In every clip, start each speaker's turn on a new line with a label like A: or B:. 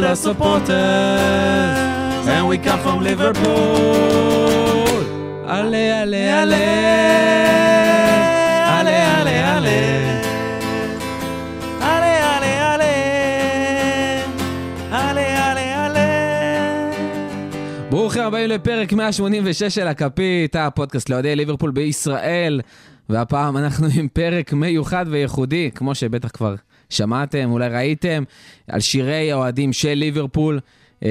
A: the supporters, and we come from Liverpool. Ale, ale, ale, ale, ale, ale. ברוכים הבאים לפרק 186 של הכפית, הפודקאסט לאוהדי ליברפול בישראל, והפעם אנחנו עם פרק מיוחד וייחודי, כמו שבטח כבר שמעתם, אולי ראיתם, על שירי האוהדים של ליברפול. אה,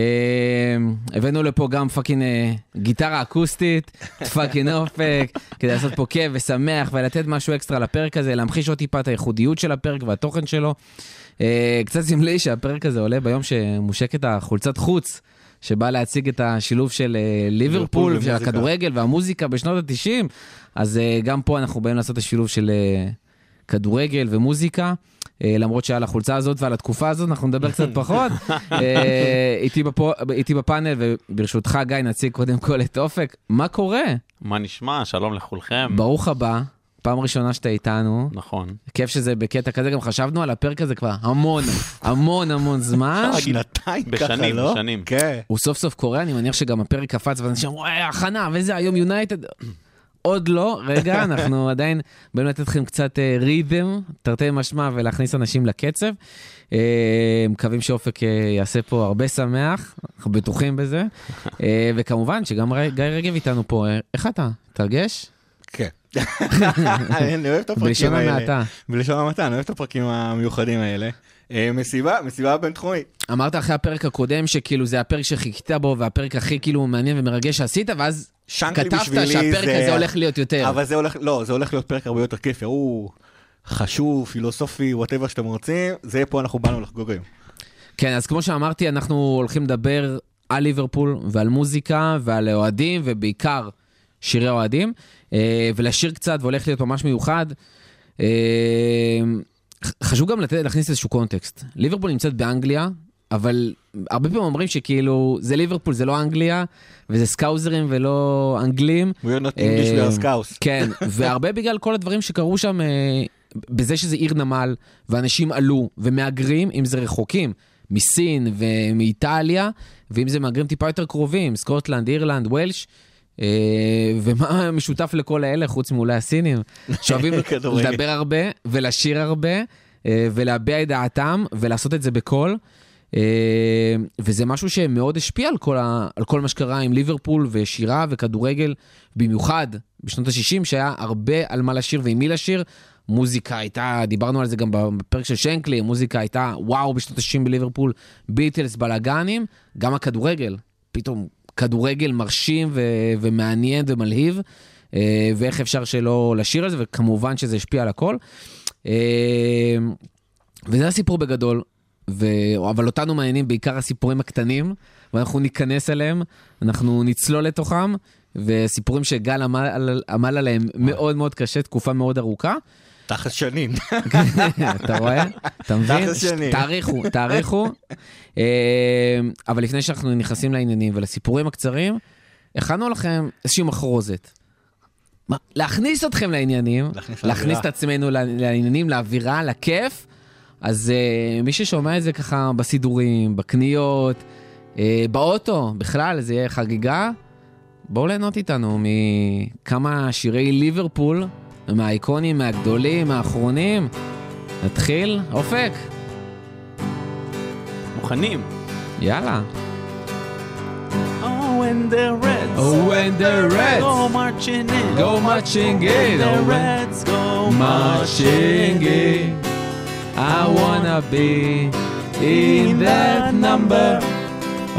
A: הבאנו לפה גם fucking אה, גיטרה אקוסטית, fucking אופק, כדי לעשות פה כיף ושמח ולתת משהו אקסטרה לפרק הזה, להמחיש עוד טיפה את הייחודיות של הפרק והתוכן שלו. אה, קצת סמלי שהפרק הזה עולה ביום שמושקת החולצת חוץ. שבא להציג את השילוב של אה, ליברפול, של. הכדורגל והמוזיקה בשנות ה-90, אז אה, גם פה אנחנו באים לעשות את השילוב של אה, כדורגל ומוזיקה. אה, למרות שעל החולצה הזאת ועל התקופה הזאת אנחנו נדבר קצת פחות. אה, איתי, בפו, איתי בפאנל, וברשותך גיא נציג קודם כל את אופק. מה קורה?
B: מה נשמע? שלום לכולכם.
A: ברוך הבא, פעם ראשונה שאתה איתנו.
B: נכון.
A: כיף שזה בקטע כזה, גם חשבנו על הפרק הזה כבר המון, המון המון זמן.
C: שנתיים ככה,
B: בשנים,
C: לא?
B: בשנים.
C: כן.
A: הוא סוף סוף קורה, אני מניח שגם הפרק קפץ, ואנשים אמרו, הכנה, וזה, היום יונייטד. עוד לא, רגע, אנחנו עדיין באים לתת לכם קצת ריתם, תרתי משמע, ולהכניס אנשים לקצב. אה, מקווים שאופק אה, יעשה פה הרבה שמח, אנחנו בטוחים בזה. אה, וכמובן שגם גיא רגב איתנו פה. אה, איך אתה? תרגש?
C: כן. אני אוהב את הפרקים
A: בלשון
C: האלה.
A: המעטה.
C: בלשון המעטה, אני אוהב את הפרקים המיוחדים האלה. אה, מסיבה, מסיבה בינתחומית.
A: אמרת אחרי הפרק הקודם שכאילו זה הפרק שחיכית בו, והפרק הכי כאילו מעניין ומרגש שעשית, ואז כתבת שהפרק
C: זה-
A: הזה הולך להיות יותר.
C: אבל זה הולך, לא, זה הולך להיות פרק הרבה יותר כיפי. הוא חשוב, פילוסופי, whatever שאתם רוצים, זה פה אנחנו באנו לחגוג היום.
A: כן, אז כמו שאמרתי, אנחנו הולכים לדבר על ליברפול ועל מוזיקה ועל אוהדים, ובעיקר שירי אוהדים, אה, ולשיר קצת, והולך להיות ממש מיוחד. אה, חשוב גם לתת, להכניס איזשהו קונטקסט. ליברפול נמצאת באנגליה, אבל הרבה פעמים אומרים שכאילו, זה ליברפול, זה לא אנגליה, וזה סקאוזרים ולא אנגלים.
C: We are not English, we are scouts.
A: כן, והרבה בגלל כל הדברים שקרו שם, אה, בזה שזה עיר נמל, ואנשים עלו, ומהגרים, אם זה רחוקים, מסין ומאיטליה, ואם זה מהגרים טיפה יותר קרובים, סקוטלנד, אירלנד, וולש. אה, ומה משותף לכל האלה, חוץ מאולי הסינים, שאוהבים. לדבר הרבה ולשיר הרבה, אה, ולהביע את דעתם, ולעשות את זה בקול. אה, וזה משהו שמאוד השפיע על כל, ה, על כל מה שקרה עם ליברפול ושירה וכדורגל, במיוחד בשנות ה-60, שהיה הרבה על מה לשיר ועם מי לשיר. מוזיקה הייתה, דיברנו על זה גם בפרק של שנקלי, מוזיקה הייתה וואו בשנות ה-60 בליברפול, ביטלס, בלאגנים, גם הכדורגל, פתאום כדורגל מרשים ו- ומעניין ומלהיב, אה, ואיך אפשר שלא לשיר על זה, וכמובן שזה השפיע על הכל. אה, וזה הסיפור בגדול, ו... אבל אותנו מעניינים בעיקר הסיפורים הקטנים, ואנחנו ניכנס אליהם, אנחנו נצלול לתוכם, וסיפורים שגל עמל, עמל עליהם מאוד מאוד קשה, תקופה מאוד ארוכה.
C: תחת שנים.
A: אתה רואה? אתה מבין?
C: תכלס שני.
A: תעריכו, תעריכו. אה, אבל לפני שאנחנו נכנסים לעניינים ולסיפורים הקצרים, הכנו לכם איזושהי מחרוזת. להכניס אתכם לעניינים,
C: להכניס.
A: את עצמנו לעניינים, לאווירה, לכיף. אז uh, מי ששומע את זה ככה בסידורים, בקניות, uh, באוטו, בכלל, זה יהיה חגיגה. בואו ליהנות איתנו מכמה שירי ליברפול, מהאיקונים, מהגדולים, מהאחרונים. נתחיל, אופק,
B: מוכנים.
A: יאללה.
B: Oh, and the Reds.
A: Oh, and the Reds.
B: Go marching in.
A: Go marching in.
B: The
A: Oh,
B: Reds go
A: marching in. I wanna be in that number.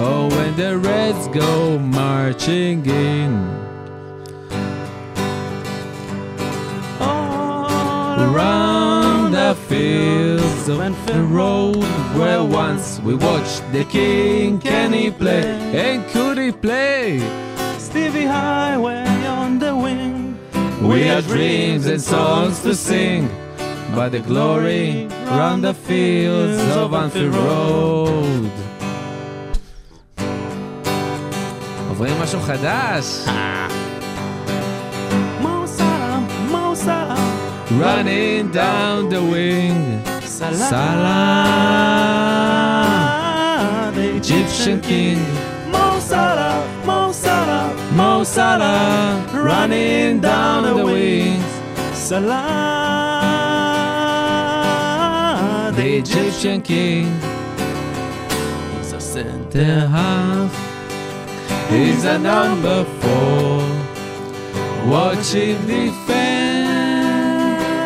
A: Oh, when the Reds go marching in. Around the fields of the road where once we watched the king, can he play? And could he play?
B: Stevie Highway on the wing.
A: We had dreams and songs to sing, but the glory round the fields of Anfield Road. עוברים משהו חדש. Running down the wing.
B: Salah.
A: Salah.
B: The
A: Egyptian king.
B: Mo Salah, Mo Salah,
A: Mo Salah, running down the wings.
B: Salah,
A: The Egyptian king.
B: He's a center.
A: Half He's a number four. Watch him defend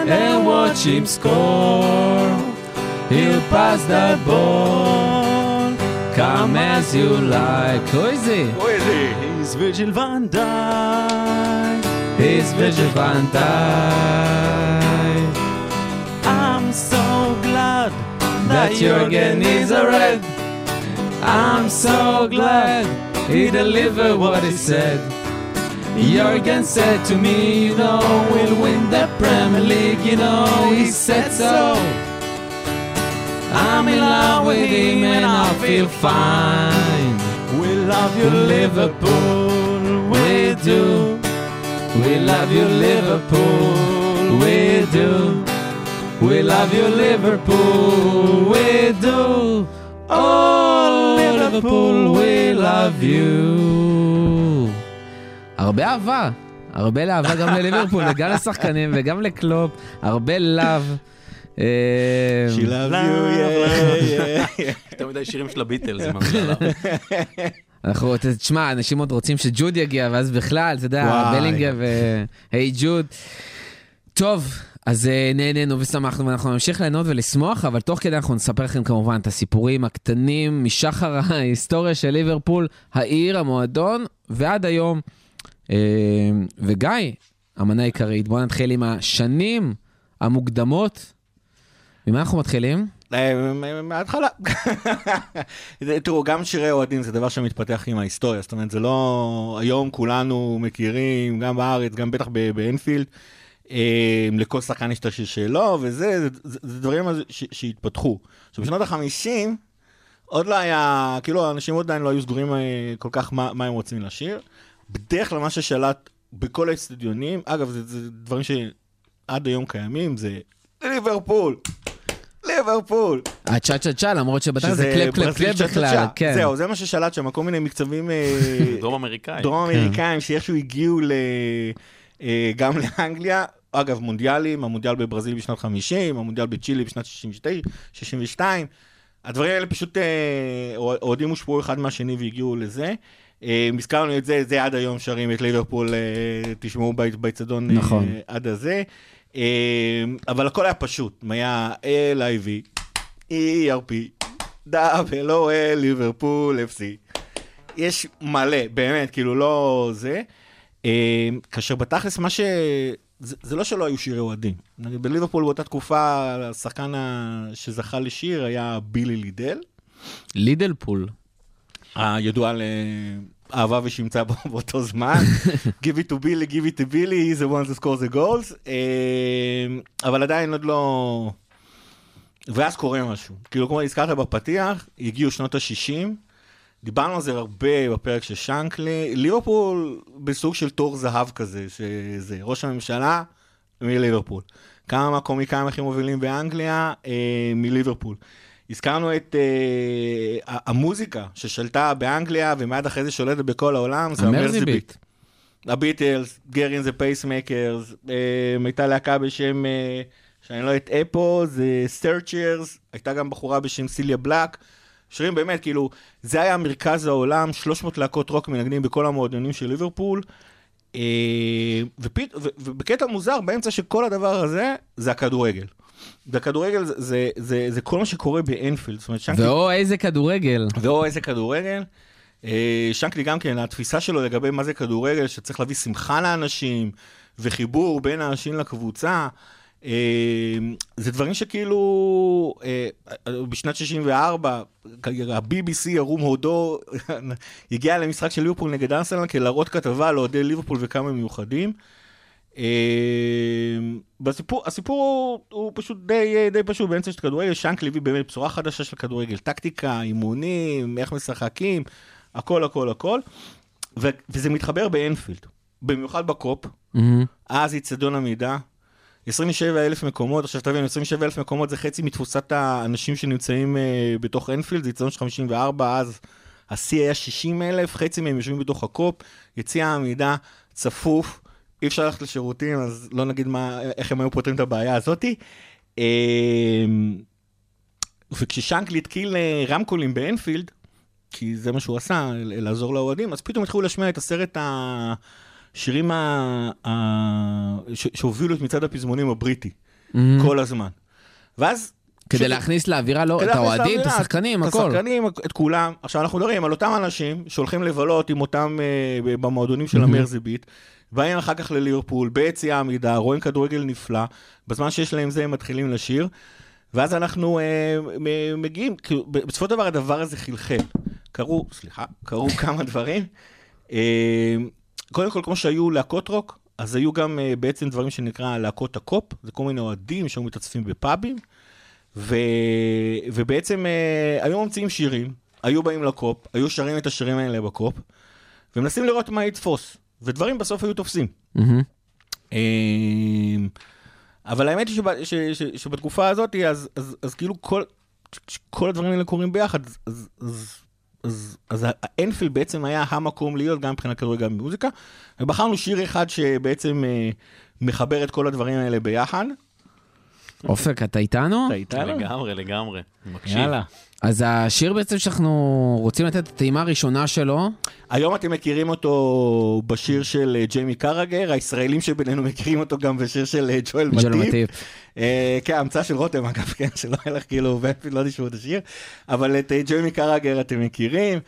A: and watch him score. He'll pass the ball, come as you like. Who is he?
C: Who is he?
B: He's Virgil van Dijk.
A: He's Virgil van Dijk.
B: I'm so glad
A: that, that Jurgen is a red. I'm so glad he delivered what he said. Jurgen said to me, you know, we'll win. Premier League, you know, he said so. I'm in love with him and I feel fine.
B: We love you,
A: Liverpool,
B: Liverpool.
A: we do. We love you, Liverpool, we do. We love you, Liverpool, we do. Oh, Liverpool, we love you. הרבה אהבה, הרבה לאהבה גם לליברפול וגם לשחקנים וגם לקלופ, הרבה לאב.
C: She loves you, yeah, yeah.
D: יותר מדי שירים של הביטלס, זה ממש עליו.
A: אנחנו, תשמע, אנשים עוד רוצים שג'וד יגיע, ואז בכלל, אתה יודע. בלינגה והי ג'וד. טוב, אז אה, נהנינו ושמחנו, ואנחנו נמשיך ליהנות ולשמוח, אבל תוך כדי אנחנו נספר לכם כמובן את הסיפורים הקטנים משחר ההיסטוריה של ליברפול, העיר, המועדון, ועד היום. אה, וגיא, המנה העיקרית, בואו נתחיל עם השנים המוקדמות. ממה אנחנו מתחילים?
C: אה, מההתחלה. זה- תראו, גם שירי אוהדים זה דבר שמתפתח עם ההיסטוריה, זאת אומרת, זה לא... היום כולנו מכירים, גם בארץ, גם בטח באנפילד, לכל שחקן יש את השיר שלו, וזה, זה, דברים שהתפתחו. עכשיו, בשנות ה-50, עוד לא היה, כאילו, אנשים עוד עדיין לא היו סגורים אה, כל כך מה הם רוצים לשיר. בדרך כלל מה ששלט בכל האצטדיונים, אגב, זה, זה דברים שעד היום קיימים, זה ליברפול, ליברפול.
A: הצ'ה צ'ה צ'ה, למרות שבתכל'ס זה קלפ קלפ קלפ בכלל. כן.
C: זהו, זה מה ששלט שם, כל מיני מקצבים אה,
D: דרום אמריקאי.
C: דרום
A: כן.
C: אמריקאים שאיכשהו הגיעו ל... אה, גם לאנגליה. אגב, מונדיאלים, המונדיאל בברזיל בשנת 50, המונדיאל בצ'ילי בשנת 69, 62. הדברים האלה פשוט, אה, אוהדים הושפעו אחד מהשני והגיעו לזה. אה, הזכרנו את זה, זה עד היום שרים את ליברפול, אה, תשמעו בית- באצטדיון אה,
A: נכון.
C: עד הזה. אבל הכל היה פשוט, היה L-I-V, ERP, דאבל או ליברפול FC. יש מלא, באמת, כאילו לא זה. כאשר בתכלס מה ש... זה, זה לא שלא היו שירי אוהדים. בליברפול באותה תקופה, השחקן שזכה לשיר היה בילי לידל,
A: לידלפול.
C: הידוע לאהבה ושמצה באותו זמן. Give it to Billy, give it to Billy, he's the one that scores the goals. אה, אבל עדיין עוד לא... ואז קורה משהו. כאילו, כמו הזכרת בפתיח, הגיעו שנות ה-60, דיברנו על זה הרבה בפרק של שנקלי, ליברפול בסוג של תור זהב כזה, שזה ראש הממשלה מליברפול. כמה מהקומיקאים הכי מובילים באנגליה אה, מליברפול. הזכרנו את אה, המוזיקה ששלטה באנגליה ומיד אחרי זה שולטת בכל העולם, זה
A: ה
C: Mersey
A: ה
C: Mersey beat. beat. הביטלס, Gerry and the Pacemakers, הייתה להקה בשם, אה, שאני לא אטעה פה, זה Searchers, הייתה גם בחורה בשם סיליה בלק. שירים באמת, כאילו, זה היה מרכז העולם, 300 להקות רוק מנגנים בכל המועדונים של ליברפול. אה, ופית, ו, ובקטע מוזר, באמצע של כל הדבר הזה, זה הכדורגל. והכדורגל זה, זה, זה, זה כל מה שקורה באנפילד. זאת אומרת, שנקי,
A: ואו, איזה כדורגל.
C: ואו איזה כדורגל. אה, שנקלי גם כן, התפיסה שלו לגבי מה זה כדורגל, שצריך להביא שמחה לאנשים, וחיבור בין האנשים לקבוצה, אה, זה דברים שכאילו, אה, בשנת 64, ה-BBC, ירום הודו, הגיע למשחק של ליברפול נגד ארסנל כדי להראות כתבה על אוהדי ליברפול וכמה מיוחדים. אה, בסיפור, הסיפור הוא, הוא פשוט די, די פשוט, באמצע של כדורגל, שנקלי הביא באמת בשורה חדשה של כדורגל, טקטיקה, אימונים, איך משחקים, הכל הכל הכל, ו, וזה מתחבר באנפילד, במיוחד בקופ,
A: מהמם.
C: אז איצטדיון עמידה, 27 אלף מקומות, עכשיו תבין, 27 אלף מקומות זה חצי מתפוסת האנשים שנמצאים אה, בתוך אנפילד, זה יצטדיון של 54, אז השיא היה 60 אלף, חצי מהם יושבים בתוך הקופ, יציע העמידה צפוף, אי אפשר ללכת לשירותים, אז לא נגיד מה, איך הם היו פותרים את הבעיה הזאתי. אה, וכששנקלי התקיל אה, רמקולים באנפילד, כי זה מה שהוא עשה, לעזור לאוהדים, אז פתאום התחילו להשמיע את עשרת השירים ה... ה... ש... שהובילו את מצעד הפזמונים הבריטי,
A: מהמם.
C: כל הזמן. ואז...
A: כדי
C: פשוט-
A: להכניס לאווירה, לא, את האוהדים, את השחקנים,
C: את
A: הכל.
C: השחקנים, את כולם. עכשיו, אנחנו מדברים על אותם אנשים שהולכים לבלות עם אותם אה, במועדונים של
A: מהמם.
C: המרזיביט, באים אחר כך לליברפול, ביציע העמידה, רואים כדורגל נפלא, בזמן שיש להם זה הם מתחילים לשיר, ואז אנחנו אה, מגיעים, בסופו של דבר הדבר הזה חלחל. קרו, סליחה, קרו כמה דברים. אה, קודם כל, כמו שהיו להקות רוק, אז היו גם אה, בעצם דברים שנקרא להקות הקופ, זה כל מיני אוהדים שהיו מתאספים בפאבים, ו... ובעצם אה, היו ממציאים שירים, היו באים לקופ, היו שרים את השירים האלה בקופ, ומנסים לראות מה יתפוס, ודברים בסוף היו תופסים. אמ, אבל האמת היא שבתקופה הזאת, אז, אז, אז כאילו כל, כל הדברים האלה קורים ביחד, אז, אז, אז, אז, אז האנפילד בעצם היה המקום להיות, גם מבחינת כדורגל, גם במוזיקה, ובחרנו שיר אחד שבעצם אה, מחבר את כל הדברים האלה ביחד.
A: אופק, אתה איתנו?
C: אתה איתנו?
D: לגמרי, לגמרי. מקשיב.
C: יאללה.
A: אז השיר בעצם שאנחנו רוצים לתת את הטעימה הראשונה שלו,
C: היום אתם מכירים אותו בשיר של אה, ג'יימי קרגר, הישראלים שבינינו מכירים אותו גם בשיר של אה, ג'ואל
A: ג'ל
C: מטיף.
A: מטיף.
C: אה, כן, המצאה של רותם אגב, כן, שלא היה לך כאילו, ואפילו לא תשמעו את השיר, אבל את אה, ג'יימי קראגר אתם מכירים,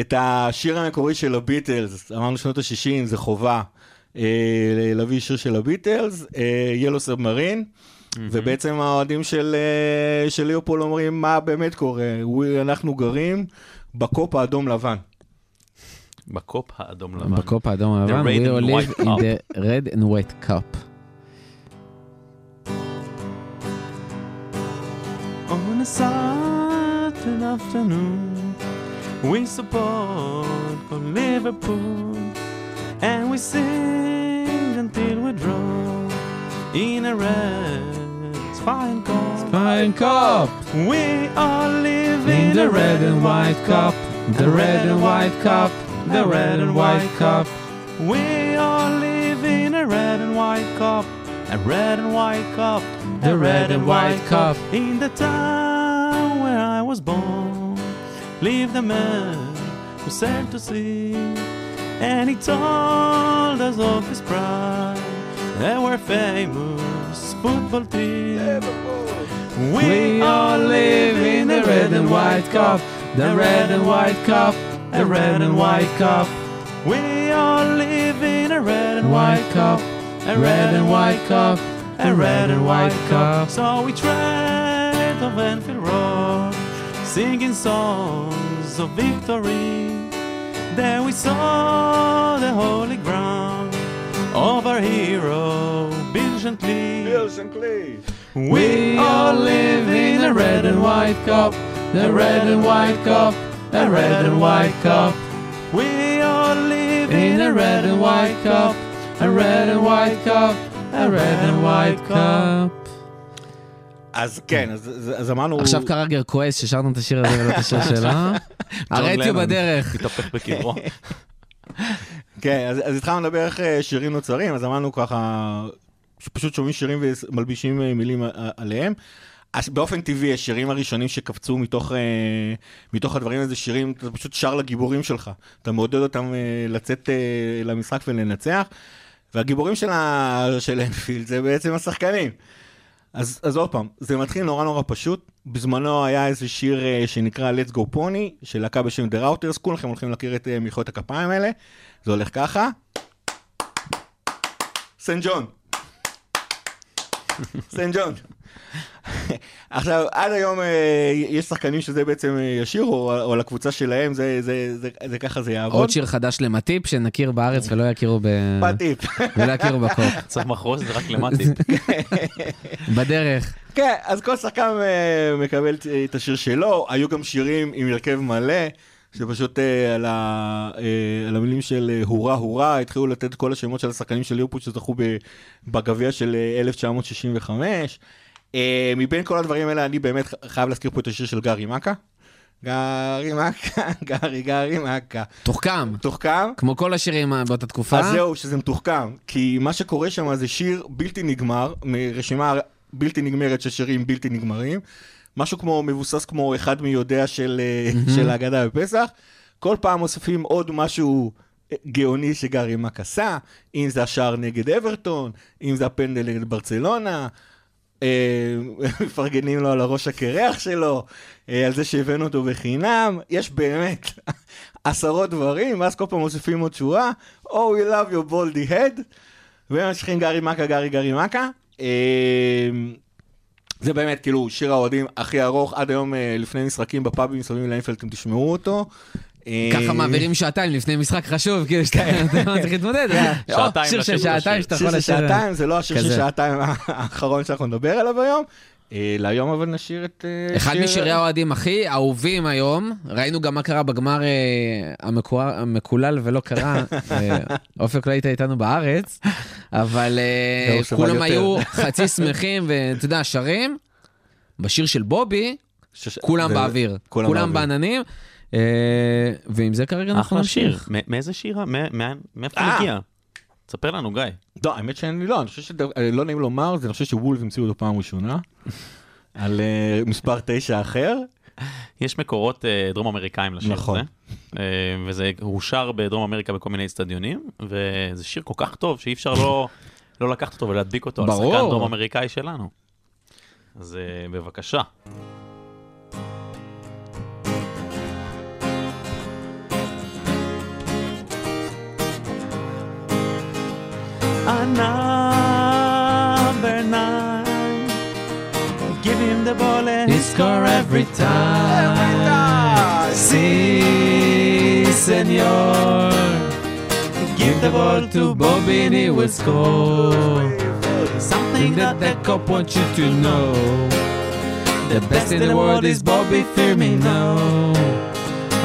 C: את השיר המקורי של הביטלס, אמרנו שנות ה-60, זה חובה אה, להביא שיר של הביטלס, Yellow Submarine, ובעצם האוהדים של אה, של ליברפול אומרים, מה באמת קורה, אנחנו גרים בקופ האדום לבן.
D: בקופ האדום לבן.
A: בקופ האדום הלבן,
D: red
A: we live
D: white
A: in
D: cup.
A: the red and white cup.
B: On a Saturday afternoon, we support Liverpool and we sing until we draw in a red spine cup.
A: Fine cup!
B: We are living
A: In the red and white cup, the red and white cup, the red and white cup.
B: We are living in a red and white cup, a red and white cup,
A: The red and white cup.
B: In the town where I was born, lived a man who sailed to sea, and he told us of his pride. There were famous football teams.
A: We all live in the red and white cup, the red and white cup, the red and white cup,
B: We all live in a red and
A: white
B: white
A: cup,
B: cup,
A: a red and white cup,
B: a red and white cup. So we tread of Enfield Road, singing songs of victory. There we saw the holy ground of our hero, Shankly.
A: We all live in a red and white cup, the red and white cup, a red and white cup,
B: We all live
A: in a red and white cup, a red and white cup, a red and white cup.
C: אז כן, אז- אמרנו...
A: עכשיו קרגר כועס ששרנו את השיר הזה ולא את השיר שלו. הרדיו. בדרך.
D: מתהפך בקברו.
C: כן, אז, אז התחלנו לדבר איך אה, שירים נוצרים, אז אמרנו ככה, שפשוט שומעים שירים ומלבישים אה, מילים ע- עליהם. באופן טבעי, השירים הראשונים שקפצו מתוך, אה, מתוך הדברים האלה, זה שירים, אתה פשוט שר לגיבורים שלך. אתה מעודד אותם אה, לצאת אה, למשחק ולנצח. והגיבורים של, ה... של אנפילד זה בעצם השחקנים. אז, אז עוד פעם, זה מתחיל נורא נורא פשוט. בזמנו היה איזה שיר אה, שנקרא Let's Go Pony, של להקה בשם The Routers, כולכם הולכים להכיר את אה, מחיאות הכפיים האלה. זה הולך ככה. סן ג'ון. סן ג'ון. עכשיו, עד היום אה, יש שחקנים שזה בעצם אה, ישירו, או, או לקבוצה שלהם, זה, זה, זה, זה, זה ככה זה יעבוד.
A: עוד שיר חדש למטיפ שנכיר בארץ ולא יכירו ב...
C: בטיפ.
A: ולא יכירו בקוף.
D: צריך מחרוז זה רק למטיפ.
A: בדרך.
C: כן, אז כל שחקן אה, מקבל את השיר שלו, היו גם שירים עם הרכב מלא, שפשוט אה, על, ה, אה, על המילים של אה, הורה הורה, התחילו לתת כל השמות של השחקנים של ליברפול שזכו בגביע של אה, 1965. אה, מבין כל הדברים האלה, אני באמת חייב להזכיר פה את השיר של גארי מכה. גארי מכה, גארי גארי מכה.
A: תוחכם,
C: תוחכם.
A: כמו כל השירים באותה תקופה.
C: אז זהו, שזה מתוחכם. כי מה שקורה שם זה שיר בלתי נגמר, מרשימה בלתי נגמרת של שירים בלתי נגמרים. משהו כמו, מבוסס כמו אחד מי יודע של, mm-hmm. של ההגדה בפסח. כל פעם מוסיפים עוד משהו גאוני שגארי מק עשה, אם זה השער נגד אברטון, אם זה הפנדל נגד ברצלונה. אה, מפרגנים לו על הראש הקרח שלו, אה, על זה שהבאנו אותו בחינם, יש באמת עשרות דברים, ואז כל פעם מוסיפים עוד שורה, Oh, we love your boldy head, וממשיכים גארי מכה, גארי גארי מכה. אה, זה באמת כאילו שיר האוהדים הכי ארוך, עד היום אה, לפני משחקים בפאבים מסביב לאינפלד, אתם תשמעו אותו. אה,
A: ככה מעבירים שעתיים לפני משחק חשוב, כאילו שאתה אתה לא צריך להתמודד. או,
D: שעתיים
A: שיר של
D: לשיר
A: שעתיים
D: לשיר.
A: שאתה
C: שיר
A: יכול
C: של
A: לשיר.
C: שעתיים, זה לא השיר של. שעתיים האחרון שאנחנו נדבר עליו היום. אה, להיום אבל נשיר את... אה,
A: אחד
C: שיר-
A: משירי האוהדים הכי אהובים היום, ראינו גם מה קרה בגמר אה, המקואר- המקולל ולא קרה, אה, אופק לא היית איתנו בארץ, אבל אה,
C: סבל
A: כולם. היו חצי שמחים ואתה יודע, שרים, בשיר של בובי,
C: ש-
A: כולם
C: זה-
A: באוויר,
C: כולם
A: כולם
C: באוויר.
A: בעננים, אה, ועם זה כרגע אנחנו
D: אחלה שיר.
A: נמשיך.
D: מאיזה שירה? מאיפה. מגיע? תספר לנו, גיא.
C: לא, האמת שאני לא, אני חושב שלא נעים לומר, זה אני חושב שוולף המציאו אותו פעם ראשונה. על אה, מספר תשע אחר.
D: יש מקורות אה, דרום אמריקאים לשיר
C: נכון.
D: הזה, אה, וזה הושר בדרום אמריקה בכל מיני אצטדיונים, וזה שיר כל כך טוב שאי אפשר לא, לא לקחת אותו ולהדביק אותו על. שחקן דרום אמריקאי שלנו. אז אה, בבקשה.
B: Number nine. Give him the ball and
A: He score every time. Si, senor. Give the ball to Bobby and he will score.
B: something
A: that
B: that
A: the cop wants you to know. The best in the world is Bobby Firmino.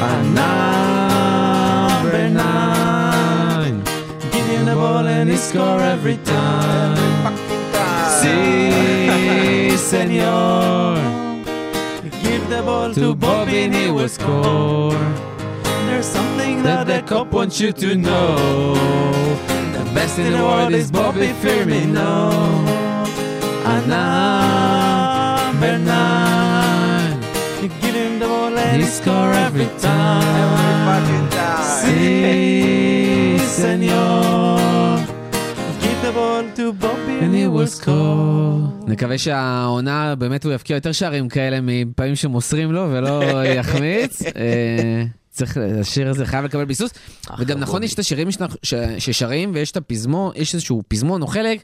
A: And number
B: ball and
A: he score every time. Si, senor.
B: give the ball
A: To Bobby and he will score.
B: There's something
A: That the cop wants you to know. The best in the world is Bobby Firmino. And number nine.
B: Give him the ball and
A: He score every time. Si, senor.
B: give the ball to Bobby
A: And he will score. נקווה שהעונה באמת הוא יבקיע יותר שערים כאלה מפעמים שמוסרים לו ולא יחמיץ. אה, צריך, השיר הזה חייב לקבל ביסוס. וגם נכון, יש את השירים ששרים ויש את הפזמון, יש איזשהו פזמון או חלק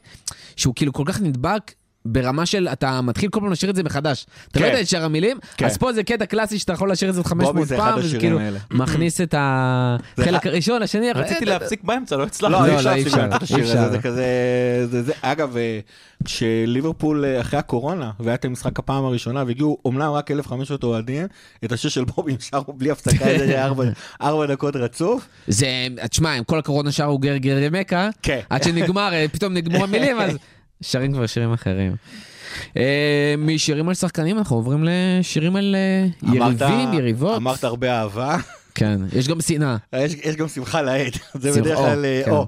A: שהוא כאילו כל כך נדבק. ברמה של אתה מתחיל כל פעם לשיר את זה מחדש. אתה לא
C: כן.
A: יודע את שאר המילים,
C: כן.
A: אז פה זה קטע קלאסי שאתה יכול לשיר את זה עוד 500
C: בובי זה אחד
A: פעם, וזה כאילו
C: האלה.
A: מכניס את החלק הראשון, השני,
D: רציתי להפסיק באמצע, לא הצלחתי.
C: לא,
A: לא,
C: אי אפשר
A: לא, אי
C: להפסיק
A: אפשר,
C: את השיר
A: אי
C: הזה,
A: אפשר.
C: זה כזה... זה- זה- אגב, אה, כשליברפול אה, אחרי הקורונה, והיה את המשחק הפעם הראשונה, והגיעו אומנם רק 1,500 אוהדים, את השיר של בובי הם שרו בלי הפסקה, זה היה ארבע- דקות רצוף.
A: זה, תשמע, עם כל הקורונה שרו גר גר ימקה,
C: כן.
A: עד שנגמר, אה, פתאום נגמרו המילים, אז שרים כבר שירים אחרים. אה, משירים על שחקנים אנחנו עוברים לשירים על אה, יריבים, יריבות.
C: אמרת הרבה אהבה.
A: כן, יש גם שנאה.
C: יש, יש גם שמחה לאיד, זה בדרך כלל, אה,
A: כן.
C: או.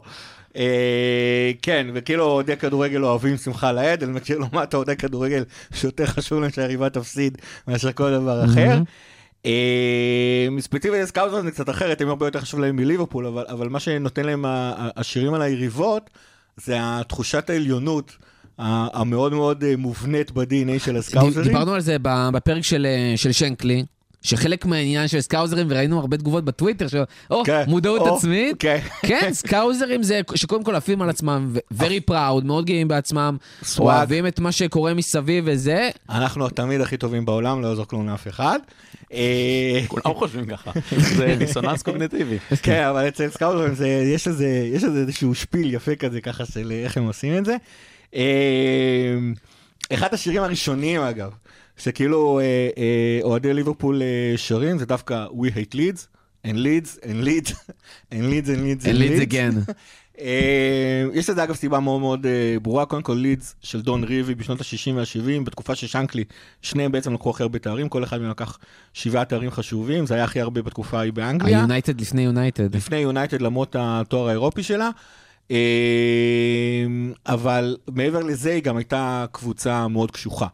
C: כן, וכאילו אוהדי כדורגל אוהבים שמחה לאיד, אני מכיר לא מעט אוהדי כדורגל שיותר חשוב להם שהיריבה תפסיד מאשר כל דבר אחר. ספציפית לסקאוזר זה קצת אחרת, הם הרבה יותר חשוב להם מליברפול, אבל, אבל מה שנותן להם השירים על היריבות, זה התחושת העליונות המאוד מאוד אה, מובנית ב-DNA של הסקאוזרים.
A: דיברנו על זה בפרק של, אה, של שנקלי, שחלק מהעניין של סקאוזרים, וראינו הרבה תגובות בטוויטר, של, או,
C: כן,
A: מודעות
C: או,
A: עצמית.
C: כן.
A: כן, סקאוזרים זה שקודם כל עפים על עצמם, very proud, מאוד גאים בעצמם,
C: סוואג.
A: אוהבים את מה שקורה מסביב וזה.
C: אנחנו תמיד הכי טובים בעולם, לא יעזור כלום לאף אחד. אה,
D: כולם חושבים ככה. זה דיסוננס קוגניטיבי.
C: כן, אבל אצל סקאוטרים זה, יש לזה, יש לזה איזשהו שפיל יפה כזה, ככה של איך הם עושים את זה. אה, אחד השירים הראשונים, אגב, שכאילו אה, אה, אוהדי ליברפול אה, שרים, זה דווקא We Hate Leeds, and leads, and leads, and leads, and
A: את זה כן.
C: אה, יש לזה אגב סיבה מאוד מאוד ברורה, קודם כל לידס של דון רווי בשנות ה-60 וה-70, בתקופה של שנקלי, שניהם בעצם לקחו הכי הרבה תארים, כל אחד מהם לקח שבעה תארים חשובים, זה היה הכי הרבה בתקופה ההיא באנגליה.
A: היונייטד לפני יונייטד.
C: לפני יונייטד למרות התואר האירופי שלה. אבל מעבר לזה היא גם הייתה קבוצה מאוד קשוחה.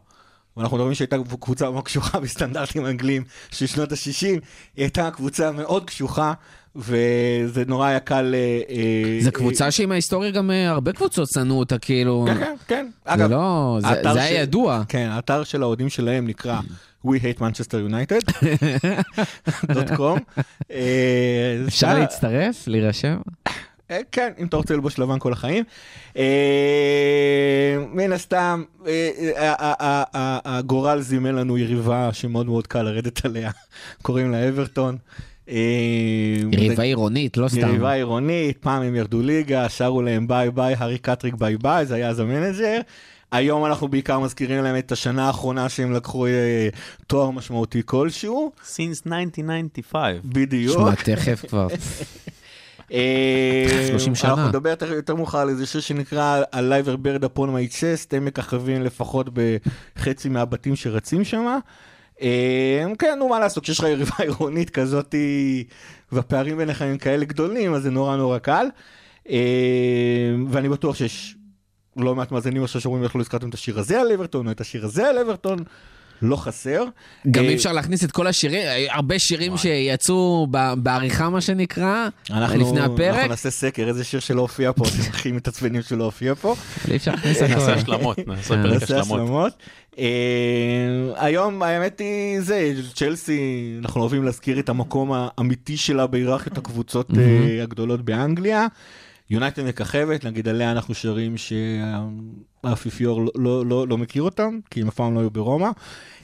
C: ואנחנו מדברים שהייתה קבוצה מאוד קשוחה בסטנדרטים אנגליים של שנות ה-60, היא הייתה קבוצה מאוד קשוחה, וזה נורא היה קל... אה, אה,
A: זו קבוצה שעם ההיסטוריה גם אה, הרבה קבוצות שנאו אותה, כאילו...
C: כן, כן, כן.
A: זה לא... זה- היה ידוע.
C: כן, האתר של האוהדים שלהם נקרא We hate Manchester United, דוט קום. אה,
A: אפשר להצטרף? להירשם?
C: אה, כן, אם אתה רוצה ללבוש לבן כל החיים. אה, מן הסתם, אה, הגורל זימן לנו יריבה שמאוד מאוד קל לרדת עליה, קוראים לה אברטון.
A: יריבה עירונית, לא סתם.
C: יריבה עירונית, פעם הם ירדו ליגה, שרו להם bye bye, הארי קטריק bye bye, זה היה אז ה manager. היום אנחנו בעיקר מזכירים להם את השנה האחרונה שהם לקחו אה, תואר משמעותי כלשהו,
B: Since 1995.
C: בדיוק.
A: שמע, תכף כבר.
C: אה,
A: 30 שנה.
C: אנחנו נדבר יותר- מאוחר על איזה שיר שנקרא A Liver Bird Upon My Chest, הם מככבים לפחות בחצי מהבתים שרצים שם. כן, נו, מה לעשות, כשיש לך יריבה עירונית כזאת והפערים ביניכם הם כאלה גדולים, אז זה נורא נורא קל. אה, ואני בטוח שיש לא מעט מאזינים עכשיו שאומרים איך לא הזכרתם את השיר הזה על אברטון, או את השיר הזה על אברטון, לא חסר.
A: גם
C: אה,
A: אי אפשר להכניס את כל השירים, הרבה שירים שיצאו בעריכה, מה שנקרא,
C: אנחנו,
A: לפני
C: אנחנו
A: הפרק,
C: נעשה סקר, איזה שיר שלא הופיע פה, אתם הכי מתעצבנים שלא הופיע פה.
A: אי אפשר להכניס
B: נעשה
A: הכל.
B: השלמות, נעשה
A: אה.
B: פרק
C: נעשה
B: השלמות.
C: אה, היום האמת היא זה, צ'לסי, אנחנו אוהבים להזכיר את המקום האמיתי שלה בהיררכיות הקבוצות אה, הגדולות באנגליה. יונייטד מככבת, נגיד עליה אנחנו שרים שהאפיפיור לא, לא, לא, לא מכיר אותם, כי הם אף פעם לא היו ברומא.